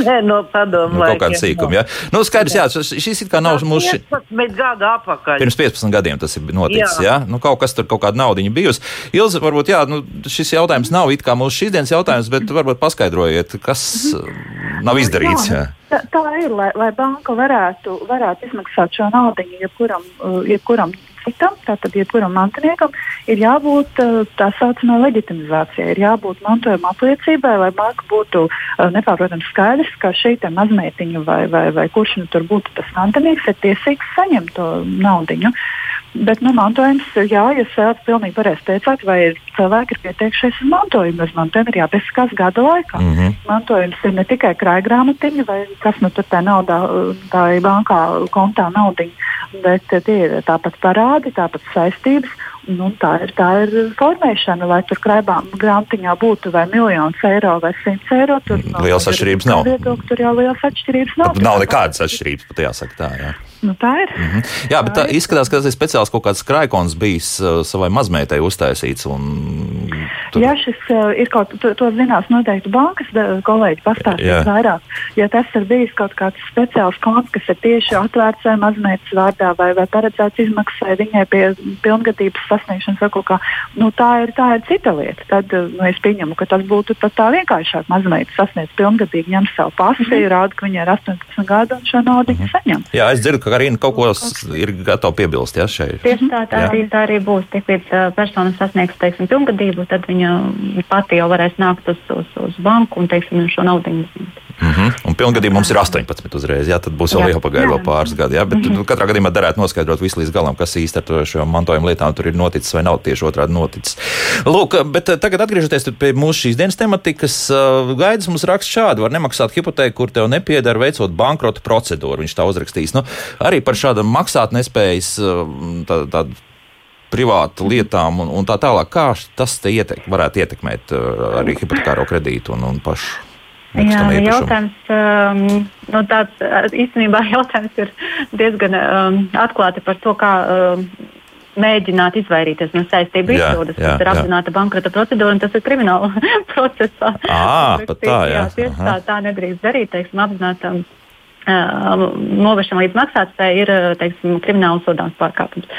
nē no padomu. Nu, kaut kāda sīkuma. Ja? Nu, skaidrs, jā, šis ir kā nav mūsu. 15 gadu atpakaļ. Pirms 15 gadiem tas ir noticis. Jā. Ja? Nu, kaut kas tur, kaut kāda naudiņa bijusi. Ilza, varbūt, jā, nu, šis jautājums nav it kā mūsu šīsdienas jautājums, bet varbūt paskaidrojiet, kas nav izdarīts. Jā. Tā, tā ir, lai, lai banka varētu, varētu izmaksāt šo naudu jebkuram, jebkuram citam, tātad jebkuram mantiniekam, ir jābūt eh, tā saucamai leģitimizācijai, ir jābūt mantojuma apliecībai, lai banka būtu eh, nepārprotams skaidrs, ka šī mazmeitiņa vai, vai, vai kurš nu tur būtu tas mantinieks, ir tiesīgs saņemt to naudiņu. Bet nu, mantojums, jā, jūs esat pilnīgi pareizi teicāt, vai cilvēki ir pieteikušies uz mantojumu. Uz mantojumu ir jāpiesakās gada laikā. Mm -hmm. Mantojums ir ne tikai krājgrāmatiņa vai kas nu tur tā naudā, tā ir bankā kontā naudiņa, bet tie ir tāpat parādi, tāpat saistības. Nu, tā, ir, tā ir formēšana, lai tur krājumā grāmatiņā būtu vai miljons eiro vai simts eiro. Tur nav liels atšķirības. Nav. Viedokļi, tur jau liels atšķirības nav. Nav nekādas atšķirības, pat jāsaka tā. Jā. Nu, tā ir. Mm -hmm. Jā, bet tā, tā izskatās, ka tas ir speciāls kaut kāds krājkons bijis uh, savai mazmeitai uztaisīts. Tur... Jā, šis uh, ir kaut kas, to, to zinās noteikti bankas kolēģi pastāstīs vairāk. Ja tas ir bijis kaut kāds speciāls konts, kas ir tieši atvērts vai mazmeitas vārdā vai, vai paredzēts izmaksai viņai pie pilngadības sasniegšanas vai kaut kā, nu, tā, ir, tā ir cita lieta. Tad nu, es pieņemu, ka tas būtu tā vienkāršāk. Mazmeita sasniedz pilngadīgi, ņem savu pasu, mm -hmm. rāda, ka viņai ir 18 gadi un šo naudu mm -hmm. saņem. Jā, es dzirdu, Karina kaut ko ir gatava piebilst. Ja, šeit. Tieši tā, tā, arī, tā arī būs. Tik līdz uh, persona sasniegs teiksim, pilngadību, tad viņa pati jau varēs nākt uz, uz, uz banku un teiksim, šo naudu izņemt. Mm -hmm. Un pilngadījumā mums ir 18 uzreiz, jā, tad būs vēl jāpagaida vēl pāris gadi. Jā, bet mm -hmm. katrā gadījumā derētu noskaidrot visu līdz galam, kas īsti ar šo mantojuma lietām tur ir noticis vai nav tieši otrādi noticis. Lūk, bet tagad atgriežoties pie mūsu šīs dienas tematikas, gaidas mums raksta šādi: var nemaksāt hipotēku, kur tev nepieder veicot bankrota procedūru. Viņš tā uzrakstīs. Nu, arī par šādām maksātnespējas tā, tādu privātu lietām un, un tā tālāk. Kā tas ietek, varētu ietekmēt arī hipotekāro kredītu un, un pašu Jā, jautājums, um, nu, tāds, īstenībā jautājums ir diezgan um, atklāti par to, kā um, mēģināt izvairīties no saistību izpildes. Tas ir apzināta bankrota procedūra, un tas ir krimināla procesā. À, tā, jā. jā, tieši tā, tā nedrīkst darīt, teiksim, apzinātam novēršana līdz maksātspējai ir teiksim, krimināla sodāms pārkāpums.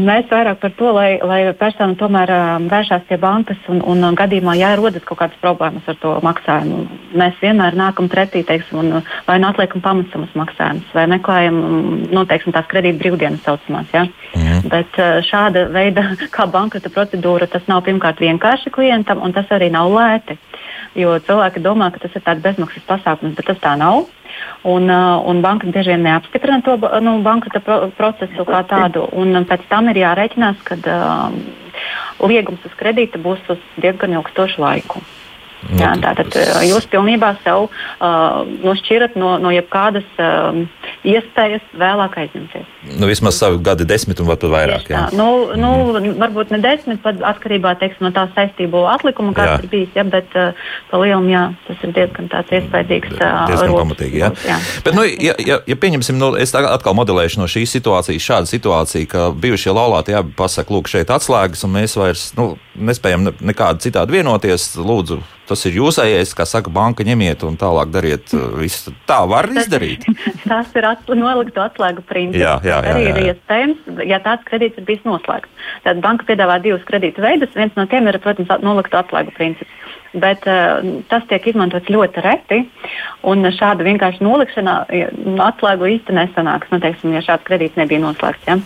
Mēs vairāk par to, lai, lai persona tomēr vēršās pie bankas un, un gadījumā, ja rodas kaut kādas problēmas ar to maksājumu, mēs vienmēr nākam pretī teiksim, un vai nu atliekam pamatsamas maksājumus, vai meklējam nu, teiksim, tās kredīta brīvdienas saucamās. Ja? Mhm. Bet šāda veida kā bankrota procedūra, tas nav pirmkārt vienkārši klientam, un tas arī nav lēti. Jo cilvēki domā, ka tas ir tāds bezmaksas pasākums, bet tas tā nav. Un, uh, un banka bieži vien neapstiprina to nu, bankrota pro procesu kā tādu. Pēc tam ir jārēķinās, ka uh, liegums uz kredīta būs uz diezgan ilgstošu laiku. Jā, tātad jūs pilnībā sev uh, nošķirat no, no jebkādas uh, iespējas vēlāk aizņemties. Nu, vismaz savu gadu desmit un pat vairāk. Jā. Nu, nu, mm. Varbūt ne desmit, pat atkarībā teiksim, no tā saistību atlikuma, kāds ir bijis, ja, bet uh, pa lielam jā, tas ir diezgan tāds iespaidīgs. Uh, diezgan pamatīgi, jā. jā. Bet, nu, ja, ja, ja pieņemsim, nu, es atkal modelēšu no šīs situācijas šādu situāciju, ka bijušie laulāti abi pasaka, lūk, šeit atslēgas, un mēs vairs nu, nespējam nekādi citādi vienoties. Lūdzu, tas ir jūsējais, kā saka, banka ņemiet un tālāk dariet uh, visu. Tā var izdarīt. Tas ir atl noliktu atslēgu princips. Jā, jā, jā, arī jā, jā. ir iespējams, ja tāds kredīts ir bijis noslēgts. Tad banka piedāvā divus kredītu veidus. Viens no tiem ir, protams, noliktu atslēgu princips bet uh, tas tiek izmantots ļoti reti. Šāda vienkārši nolikšana atslēgu īstenībā nesanāks. Nu, teiksim, ja šāds kredīts nebija noslēgts, ja?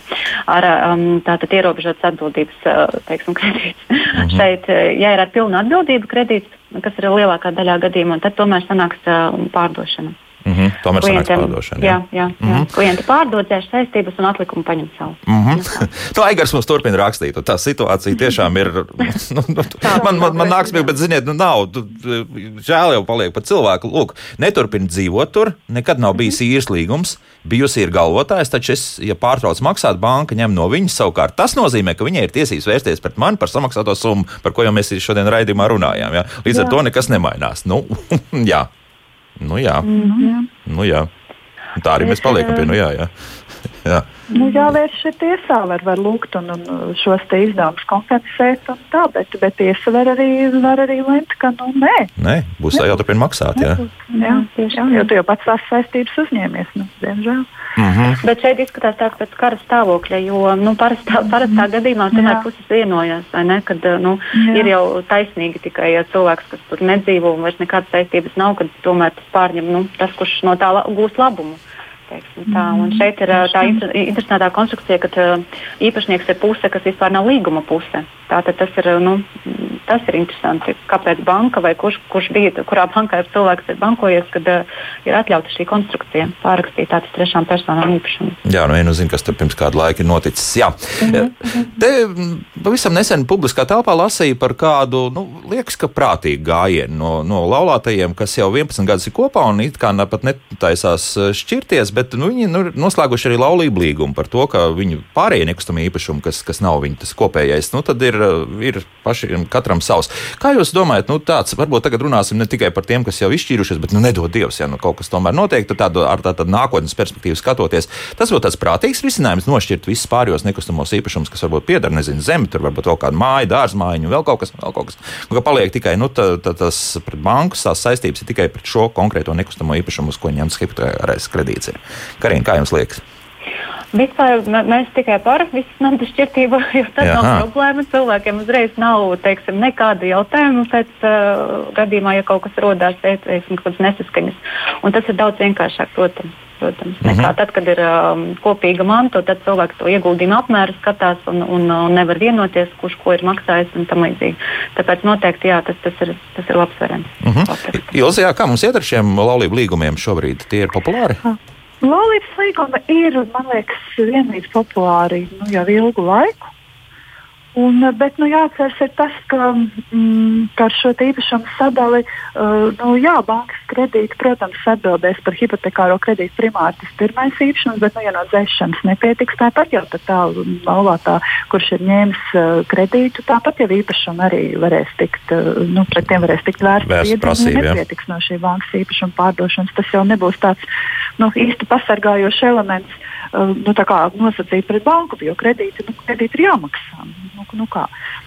ar um, tātad ierobežotas atbildības uh, teiksim, kredīts. -hmm. Šeit, ja ir ar pilnu atbildību kredīts, kas ir lielākā daļā gadījumā, tad tomēr sanāks uh, pārdošana. Mm -hmm. Tomēr klientiem, pārdošana. Jā, jā, jā. Mm -hmm. klienti pārdod dzēš saistības un atlikumu paņem savu. Mm -hmm. Tā Aigars mums turpina rakstīt. Tā situācija tiešām ir. Nu, nu, man, man, man nāks, bet, ziniet, nu nav. Žēl jau paliek par cilvēku. Lūk, neturpina dzīvot tur, nekad nav bijis mhm. īres līgums. Bijusi ir galvotājs, taču es, ja pārtrauc maksāt, banka ņem no viņas savukārt. Tas nozīmē, ka viņai ir tiesības vērsties pret mani par samaksāto summu, par ko jau mēs šodien raidījumā runājām. Jā? Līdz jā. ar to nekas nemainās. Nu, jā. Nu, jā. Mm -hmm. nu, jā. Tā arī mēs paliekam pie nu, jā. jā. Jā. Nu, jāvērš šeit tiesā, var, var lūgt un, un šos te izdevumus kompensēt. Tā, bet, bet tiesa var arī, var arī lemt, ka nu, nē. Nē, būs tā jāturpina maksāt. Jā, jā, jā, jo tu jau pats tās saistības uzņēmies, nu, diemžēl. Mm -hmm. Bet šeit izskatās tā, ka pēc kara stāvokļa, jo nu, parastā, parastā gadījumā tomēr puses vienojās, ne, kad nu, jā. ir jau taisnīgi tikai ja cilvēks, kas tur nedzīvo un vairs nekādas saistības nav, kad tomēr tas pārņem nu, tas, kurš no tā gūst labumu. Tā. Un mm. šeit ir tā interesantā konstrukcija, ka īpašnieks ir puse, kas vispār nav līguma puse. Tātad tas ir, nu, tas ir interesanti. Kāpēc banka vai kurš, kurš bija, kurā bankā ir cilvēks ir bankojies, kad uh, ir atļauta šī konstrukcija pārrakstīt tādas trešām personām īpašumu. Jā, nu, nu zinu, kas tur pirms kāda laika ir noticis. Jā. Mm -hmm. Te pavisam nesen publiskā telpā lasīja par kādu, nu, liekas, ka prātīgu gājienu no, no laulātajiem, kas jau 11 gadus ir kopā un it kā pat netaisās šķirties, bet nu, viņi nu, noslēguši arī laulību līgumu par to, ka viņu pārējie nekustamie īpašumi, kas, kas nav viņu tas kopējais, nu, tad ir, ir pašiem katram savs. Kā jūs domājat, nu, tāds, varbūt tagad runāsim ne tikai par tiem, kas jau izšķīrušies, bet, nu, nedod Dievs, ja nu, kaut kas tomēr notiek, tad tādu, ar tādu nākotnes perspektīvu skatoties, tas būtu tāds prātīgs risinājums nošķirt visus pārējos nekustamos īpašumus, kas varbūt pieder, nezinu, zemi, tur varbūt vēl kāda māja, dārzmājiņa, vēl kaut kas, vēl kaut kas. Un, ka paliek tikai, nu, tā, tā, tas pret banku tās saistības ir tikai pret šo konkrēto nekustamo īpašumu, uz ko ņemts hipotekārais kredīts. Ir. Karina, kā jums liekas? Vispār mēs tikai par visas naudas šķirtību, jo tas Jaha. nav problēma. Cilvēkiem uzreiz nav teiksim, nekāda jautājuma pēc uh, gadījumā, ja kaut kas rodās, teiksim, kaut kādas nesaskaņas. Un tas ir daudz vienkāršāk, protams. Protams, nekā mm -hmm. tad, kad ir um, kopīga manta, tad cilvēks to ieguldījumu apmēru skatās un, un, un nevar vienoties, kurš ko ir maksājis un tam līdzīgi. Tāpēc noteikti jā, tas, tas, ir, tas ir labs variants. Mm -hmm. Ilzijā, kā mums iet ar šiem laulību līgumiem šobrīd? Tie ir populāri? Ha. Laulības līguma ir, man liekas, vienlīdz populāri nu, jau ilgu laiku. Un, eh, bet nu, jāatcerās tas, ka, mm, ka ar šo īpašumu sadali, uh, nu, jā, bankas kredīti, protams, atbildēs par hipotekāro kredītu primāri tas pirmais īpašums, bet, nu, ja no dzēšanas nepietiks, tāpat jau tā, tā laulātā, kurš ir ņēmis uh, kredītu, tāpat jau īpašumu arī varēs tikt, uh, nu, pret tiem varēs tikt vērsts prasība. Nu, nepietiks no šī bankas īpašuma pārdošanas. Tas jau nebūs tāds nu, īsti pasargājošs elements, uh, nu, nosacīt pret banku, jo kredīti, nu, kredīti ir jāmaksā. Nu, nu, kā,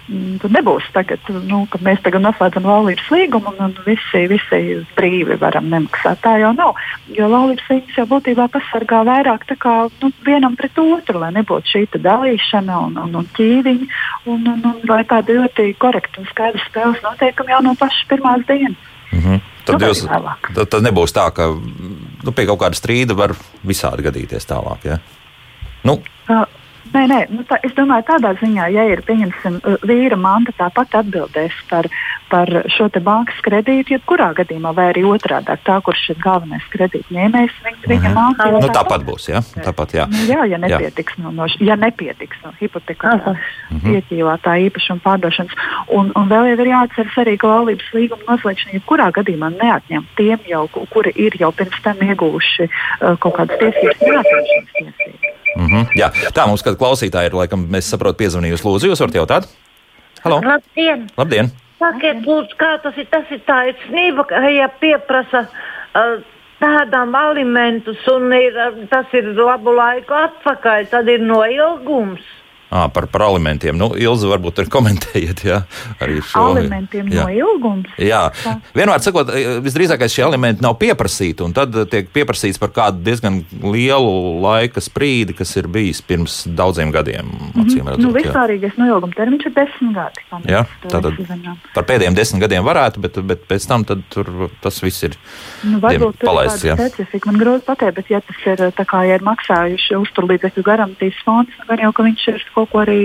mm, tad nebūs tagad, nu, ka mēs tagad noslēdzam laulības līgumu un, un visi, visi brīvi varam nemaksāt. Tā jau nav. Jo laulības līgums jau būtībā pasargā vairāk kā, nu, vienam pret otru, lai nebūtu šī dalīšana un, un, un ķīviņa, un, un, un lai tādi ļoti korekti un skaidri spēles noteikumi jau no pašas pirmās dienas. Mm -hmm. Tad, nu, jūs, tad, tad nebūs tā, ka nu, pie kaut kāda strīda var visādi gadīties tālāk. Ja? Nu. Uh, Nē, nē, nu tā, es domāju, tādā ziņā, ja ir pieņemsim, vīra manta tāpat atbildēs par, par šo bankas kredītu, jebkurā gadījumā, vai arī otrādi - tā, kurš ir galvenais kredītņēmējs, viņa, viņa mm -hmm. mācīja. Nu, tāpat būs, jā. Tāpat, jā. Nu, jā, ja nepietiks jā. no, no, ja nepietiks no hipotekārā mm -hmm. ieķīlātā īpašuma pārdošanas. Un, un vēl ir jāatceras arī, ka laulības līguma noslēgšana jebkurā gadījumā neatņem tiem jau, kuri ir jau pirms tam ieguvuši uh, kaut kādas tiesības, neatņemšanas tiesības. Mm -hmm. Jā. Tā mums kāda klausītāja ir, laikam, mēs saprotam, piezvanījusi. Lūdzu, jūs varat jautāt? Halo! Labdien! Labdien. Sakiet, lūdzu, kā tas ir? Tas ir tā īstenība, ka, ja pieprasa uh, tādām alimentus un ir, tas ir labu laiku atpakaļ, tad ir noilgums. À, par, par alimentiem. Nu, Ilza, varbūt ir komentējiet, jā, arī šo alimentiem jā. no ilgums. Jā, vienmēr sakot, visdrīzākais šie alimenti nav pieprasīti, un tad tiek pieprasīts par kādu diezgan lielu laika sprīdi, kas ir bijis pirms daudziem gadiem. Mm -hmm. redzot, nu, vispārīgais no ilguma termiņš ir desmit gadi. Jā, tātad par pēdējiem desmit gadiem varētu, bet, bet pēc tam tur tas viss ir nu, varbūt palaists. Jā, specifika man grūti pateikt, bet ja tas ir tā kā, ja ir maksājuši uzturlīdzekļu garantijas fonds, gan jau, ka viņš ir kaut ko arī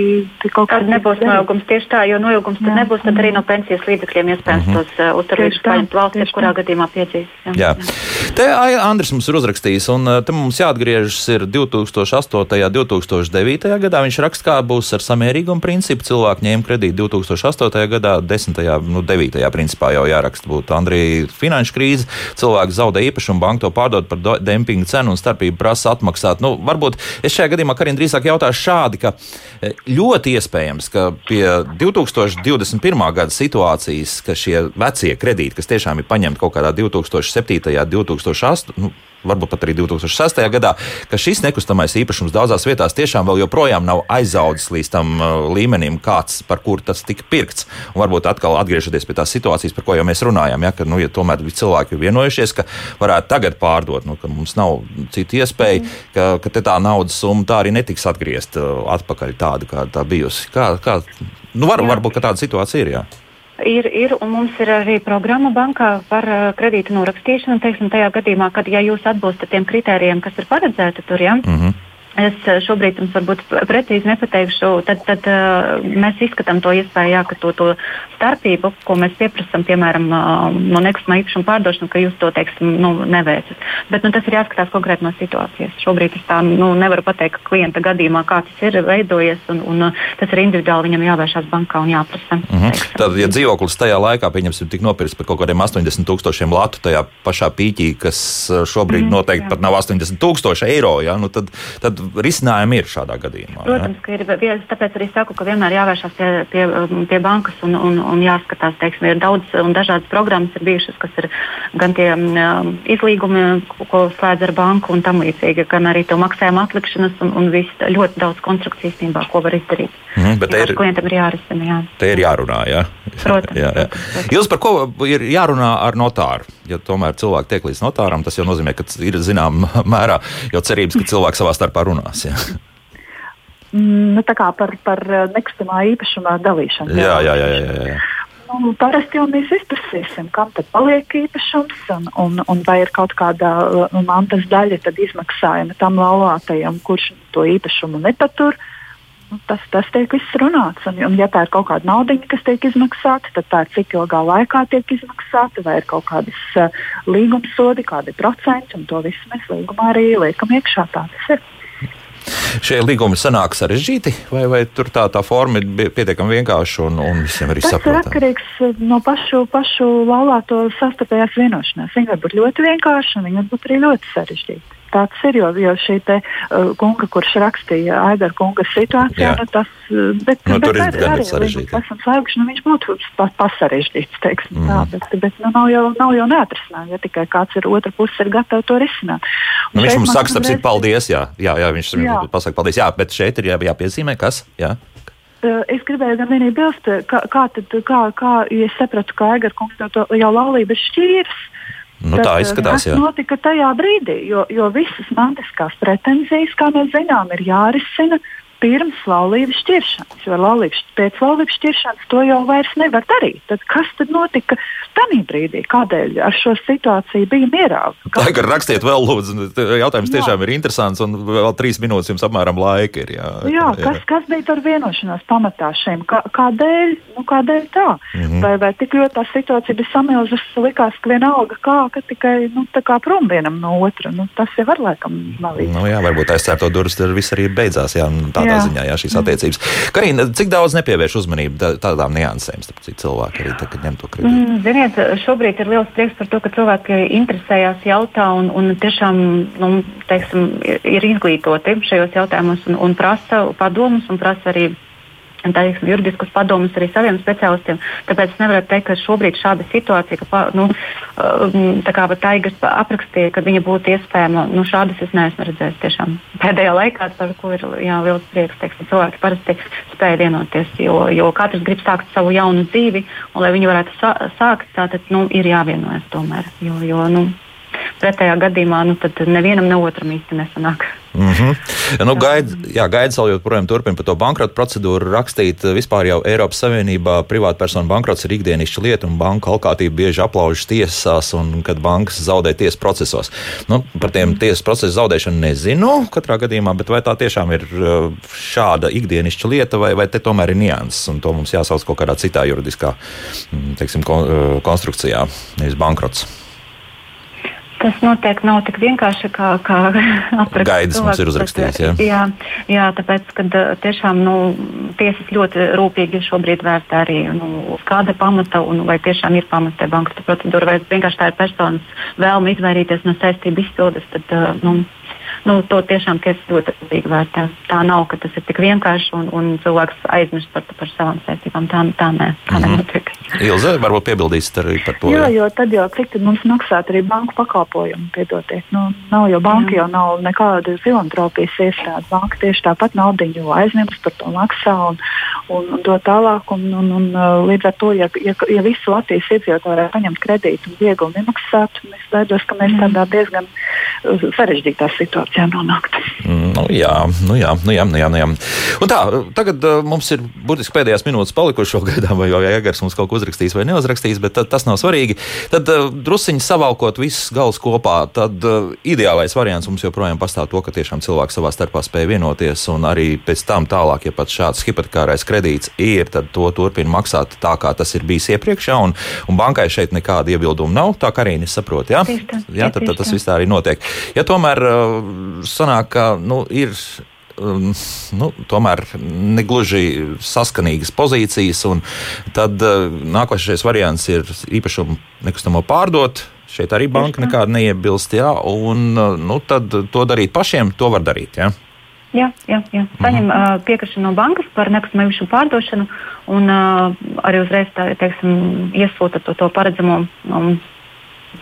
kaut kādā veidā. Nebūs noilgums tieši tā, jo noilgums tad nebūs, tad arī no pensijas līdzekļiem iespējams mm -hmm. tos uh, uzturīgus paņemt valsts, jebkurā gadījumā piedzīs. Jā. Jā. jā. Te Andris mums ir uzrakstījis, un uh, te mums jāatgriežas ir 2008. un 2009. gadā. Viņš raksta, kā būs ar samērīgumu principu. Cilvēki ņēma kredītu 2008. gadā, 10. nu 9. principā jau jāraksta būtu Andrija finanšu krīze. Cilvēki zaudē īpašumu, banka to pārdod par dempingu cenu un starpību prasa atmaksāt. Nu, varbūt es šajā gadījumā Karin drīzāk jautāšu šādi, ka Ļoti iespējams, ka pie 2021. gada situācijas, ka šie vecie kredīti, kas tiešām ir paņemti kaut kādā 2007. un 2008. Nu, varbūt pat arī 2006. gadā, ka šis nekustamais īpašums daudzās vietās tiešām vēl joprojām nav aizaudzis līdz tam uh, līmenim, kāds, par kuru tas tika pirkts. Un varbūt atkal atgriežoties pie tās situācijas, par ko jau mēs runājām, ja, ka nu, ja tomēr cilvēki ir vienojušies, ka varētu tagad pārdot, nu, ka mums nav citu iespēju, mm. ka, ka tā naudas summa tā arī netiks atgriezta uh, atpakaļ tāda, kāda tā bijusi. Kā, kā, nu, var, varbūt tāda situācija ir. Jā. Ir, ir, un mums ir arī programma bankā par uh, kredītu norakstīšanu. Teiksim, tajā gadījumā, kad ja jūs atbilstat tiem kritērijiem, kas ir paredzēti tur, ja, mm -hmm. Es eh, šobrīd jums varbūt precīzi nepateikšu, tad, tad uh, mēs izskatām to iespēju, jā, ka to, to starpību, ko mēs pieprasām, piemēram, uh, no nekustamā īpašuma pārdošanas, ka jūs to teiksim, nu, neveicat. Bet nu, tas ir jāskatās konkrēti no situācijas. Šobrīd es tā nu, nevaru pateikt, ka klienta gadījumā kā tas ir veidojies, un, un uh, tas ir individuāli viņam jāvēršās bankā un jāprasa. Mm -hmm. Tad, ja dzīvoklis tajā laikā, pieņemsim, tik nopirks par kaut kādiem 80 tūkstošiem latu tajā pašā pīķī, kas šobrīd mm, noteikti jā. pat nav 80 tūkstoši eiro, ja, nu, tad, tad risinājumi ir šādā gadījumā. Protams, ja? ka ir. Tāpēc arī saku, ka vienmēr jāvēršas pie, pie, pie bankas un, un, un jāskatās. Teiksim, ir daudz un dažādas programmas ir bijušas, kas ir gan tie um, izlīgumi, ko slēdz ar banku un tam līdzīgi, gan arī to maksājumu atlikšanas un, un viss ļoti daudz konstrukciju īstenībā, ko var izdarīt. Mm, bet ir, klientam ir jārisina. Jā. Te ir jārunā. Jā. Protams. jā, jā. Jūs par ko ir jārunā ar notāru? Ja tomēr cilvēki tiek līdz notāram, tas jau nozīmē, ka ir zināmā mērā jau cerības, ka cilvēki savā starpā runās. Jā. Mm, nu, tā kā par, par nekustamā īpašuma dalīšanu. Jā, jā, jā. jā, jā. Nu, parasti jau mēs izprasīsim, kam tad paliek īpašums, un, un, un vai ir kaut kāda uh, mantas daļa izmaksājuma tam laulātajam, kurš to īpašumu nepatur. Nu, tas, tas tiek viss runāts. Un, un ja tā ir kaut kāda nauda, kas tiek izmaksāta, tad tā ir cik ilgā laikā tiek izmaksāta, vai ir kaut kādas uh, līguma sodi, kādi procenti, un to visu mēs līgumā arī liekam iekšā. Tā tas ir. Šie līgumi sanāk sarežģīti, vai, vai tur tā, tā forma ir pietiekami vienkārša un, un visiem arī saprotama? Tas ir atkarīgs no pašu, pašu laulāto sastarpējās vienošanās. Viņi var būt ļoti vienkārši, un viņi var būt arī ļoti sarežģīti tāds ir. Jo, jo šī te, uh, kunga, kurš rakstīja Aigara kunga situācijā, nu, tas uh, bet, nu, bet ar, arī sarežģīti. Esam slēguši, nu, viņš būtu pasarežģīts, teiksim mm. tā, bet, bet nu, nav jau, nav jau neatrisinājumi, ja tikai kāds ir otra puse ir gatava to risināt. Nu, viņš mums saka, citu, paldies, jā, jā, jā viņš jā. pasaka paldies, jā, bet šeit ir jā, jāpiezīmē, kas, jā. Uh, es gribēju gan vienīgi bilst, kā, kā, tad, kā, kā ja es sapratu, ka Aigara kungs to jau laulības šķīrs. Nu, tā izskatās. Tas notika tajā brīdī, jo, jo visas mantiskās pretenzijas, kā mēs zinām, ir jārisina pirms laulības šķiršanas, jo laulības, pēc laulības šķiršanas to jau vairs nevar darīt. Tad kas tad notika tajā brīdī? Kādēļ ar šo situāciju bija mierā? Tā ir rakstiet vēl, lūdzu, jautājums jā. tiešām ir interesants, un vēl trīs minūtes jums apmēram laika ir. Jā, jā, jā. Kas, kas bija par vienošanās pamatā šiem? Kā, kādēļ, nu, kādēļ tā? Mm -hmm. vai, vai tik ļoti tā situācija bija samilzusi, likās, ka vienalga kā, ka tikai nu, kā prom vienam no otra. Nu, tas jau var laikam nav īsti. Nu, jā, varbūt aizcērto durvis tur viss arī beidzās. Jā, tādā jā. Ziņā jā, šīs attiecības. Karina, cik daudz nepievērš uzmanību tādām niansēm, starp cilvēku arī tagad ņem to kredītu? Mm, ziniet, šobrīd ir liels prieks par to, ka cilvēki interesējās, jautā un, un tiešām nu, teiksim, ir izglītoti šajos jautājumos un, un prasa padomus un prasa arī teiksim, juridiskus padomus arī saviem speciālistiem. Tāpēc es nevaru teikt, ka šobrīd šāda situācija, ka nu, um, tā kā Taigas aprakstīja, ka viņa būtu iespējama, nu, šādas es neesmu redzējis tiešām pēdējā laikā, par ko ir jā, liels prieks. Teiksim, cilvēki parasti spēja vienoties, jo, jo katrs grib sākt savu jaunu dzīvi, un lai viņi varētu sākt, tātad nu, ir jāvienojas tomēr. Jo, jo, nu, Pretējā gadījumā nu, nevienam ne otram īsti nesanāk. Mm -hmm. nu, gaidas vēl joprojām turpina par to bankrota procedūru rakstīt. Vispār jau Eiropas Savienībā privātpersonu bankrots ir ikdienišķa lieta, un banka alkātība bieži aplaužas tiesās, un kad bankas zaudē tiesas procesos. Nu, par tiem tiesas procesu zaudēšanu nezinu katrā gadījumā, bet vai tā tiešām ir uh, šāda ikdienišķa lieta, vai, vai te tomēr ir nianses, un to mums jāsauc kaut kādā citā juridiskā mm, teiksim, uh, konstrukcijā, nevis bankrots. Tas noteikti nav tik vienkārši, kā, kā aprakstīt. Gaidis mums ir uzrakstījis. Jā, jā, jā tāpēc, ka tiešām nu, tiesas ļoti rūpīgi šobrīd vērtē arī, nu, uz kāda pamata un vai tiešām ir pamata bankas procedūra, vai vienkārši tā ir personas vēlme izvairīties no saistību izpildes. Tad, nu, nu, to tiešām tiesa ļoti rūpīgi vērtē. Tā nav, ka tas ir tik vienkārši un, un cilvēks aizmirst par, par savām saistībām. Tā, tā nē, tā mm -hmm. nenotiek. Ilze, varbūt piebildīsiet arī par to. Jā, jo tad jau cik mums maksāt arī banku pakalpojumu, piedodiet. Nu, nav jau banka, jā. jau nav nekāda filantropijas iestāde. Banka tieši tāpat naudiņu aizņems par to maksā un, un, un to tālāk. Un, un, un, uh, līdz ar to, ja, ja, ja visu Latvijas iedzīvotāji varētu paņemt kredītu un viegli nemaksāt, es baidos, ka mēs tādā diezgan uh, sarežģītā situācijā situācijā nonākt. Mm, nu, jā, nu jā, nu jā, nu jā, nu jā. Un tā, tagad uh, mums ir burtiski pēdējās minūtes palikušas gaidām, vai jau Jāgars mums kaut ko uzrakstīs vai neuzrakstīs, bet tad, tas nav svarīgi. Tad uh, drusciņi savalkot visus galus kopā, tad uh, ideālais variants mums joprojām pastāv to, ka tiešām cilvēki savā starpā spēj vienoties, un arī pēc tam tālāk, ja pat šāds hipotekārais kredīts ir, tad to turpina maksāt tā, kā tas ir bijis iepriekš, ja, un, un bankai šeit nekāda iebilduma nav. Tā kā arī es saprotu, jā, jā tad, tad tas viss tā arī notiek. Ja tomēr uh, sanāk, ka nu, ir um, nu, tomēr negluži saskanīgas pozīcijas. Tad uh, nākošais variants ir īpašumu nekustamo pārdot. Šeit arī banka nekāda neiebilst. Jā, un uh, nu, tad to darīt pašiem, to var darīt. Jā. Jā, jā, jā. saņem uh, piekrišanu no bankas par nekustamā īpašuma pārdošanu un uh, arī uzreiz tā, teiksim, iesūta to, to paredzamo um,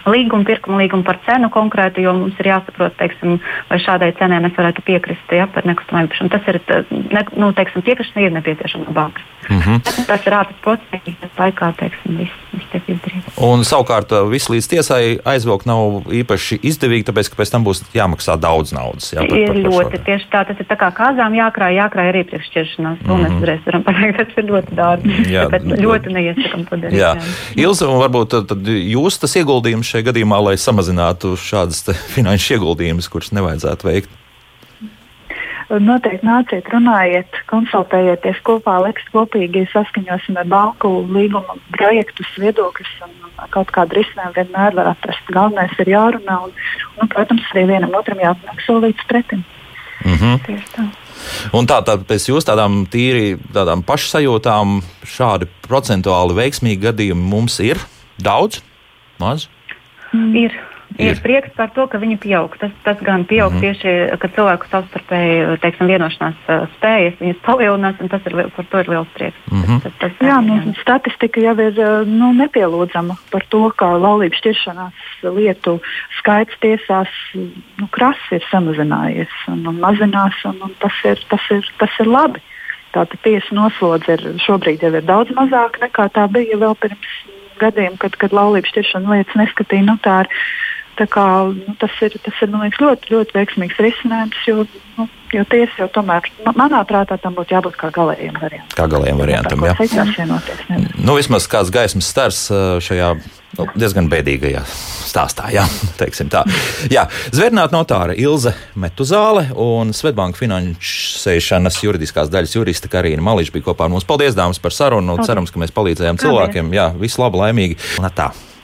līgumu, pirkuma līgumu par cenu konkrētu, jo mums ir jāsaprot, teiksim, vai šādai cenai mēs varētu piekrist ja, par nekustamā īpašumu. Tas ir, ne, nu, teiksim, piekrišana ir nepieciešama no bankas. Mm -hmm. Tas ir ātrs process, tas laikā, teiksim, viss, viss tiek izdarīts. Un savukārt viss līdz tiesai aizvilkt nav īpaši izdevīgi, tāpēc, ka pēc tam būs jāmaksā daudz naudas. Jā, par, ir par, par ļoti šo. tieši tā, tas ir tā kā kāzām jākrāj, jākrāj arī priekššķiršanās. To mm -hmm. mēs uzreiz varam pateikt, tas ir ļoti dārgi. Jā, tāpēc ļoti neiesakam to darīt. Jā. Jā. Ilze, varbūt tad jūs tas ieguldījums šajā gadījumā, lai samazinātu šādas finanšu ieguldījumus, kurus nevajadzētu veikt? Noteikti nāciet, runājiet, konsultējieties kopā, liks kopīgi saskaņosim ar banku līguma projektus, viedokļus un kaut kādu risinājumu vienmēr var atrast. Galvenais ir jārunā un, un protams, arī vienam otram jāpanāk solīts pretim. Mm -hmm. Tieši tā. Un tā tad pēc jūsu tādām tīri tādām pašsajūtām šādi procentuāli veiksmīgi gadījumi mums ir daudz, maz? Mm. Ir. Ir. ir prieks par to, ka viņi pieaug. Tas, tas gan pieaug mm -hmm. tieši, ka cilvēku savstarpēji teiksim, vienošanās spējas, viņas palielinās, un tas ir, par to ir liels prieks. Mm -hmm. tas, tas, jā, nu, statistika jau ir nu, nepielūdzama par to, ka laulības šķiršanās lietu skaits tiesās nu, krasi ir samazinājies un, un mazinās, un, un tas, ir, tas, ir, tas ir labi. Tātad tiesa noslodze ir šobrīd jau ir daudz mazāka nekā tā bija vēl pirms gadiem, kad, kad laulības šķiršana lietas neskatīja. Nu, tā ir Kā, nu, tas, ir, tas ir liekas, ļoti, ļoti veiksmīgs risinājums, jo, nu, jo tiesa jau tomēr, manā prātā, tam būtu jābūt kā galējiem variantam. Kā galējiem variantam, jā. Vienoties, nu, vismaz kāds gaismas stars šajā nu, diezgan bēdīgajā stāstā. Jā, jā. Zvērnāta notāra Ilze Metuzāle un Svetbanka finansēšanas juridiskās daļas jurista Karina Mališa bija kopā ar mums. Paldies, dāmas, par sarunu. Cerams, ka mēs palīdzējām cilvēkiem. Jā, visu labu, laimīgi. Un tā.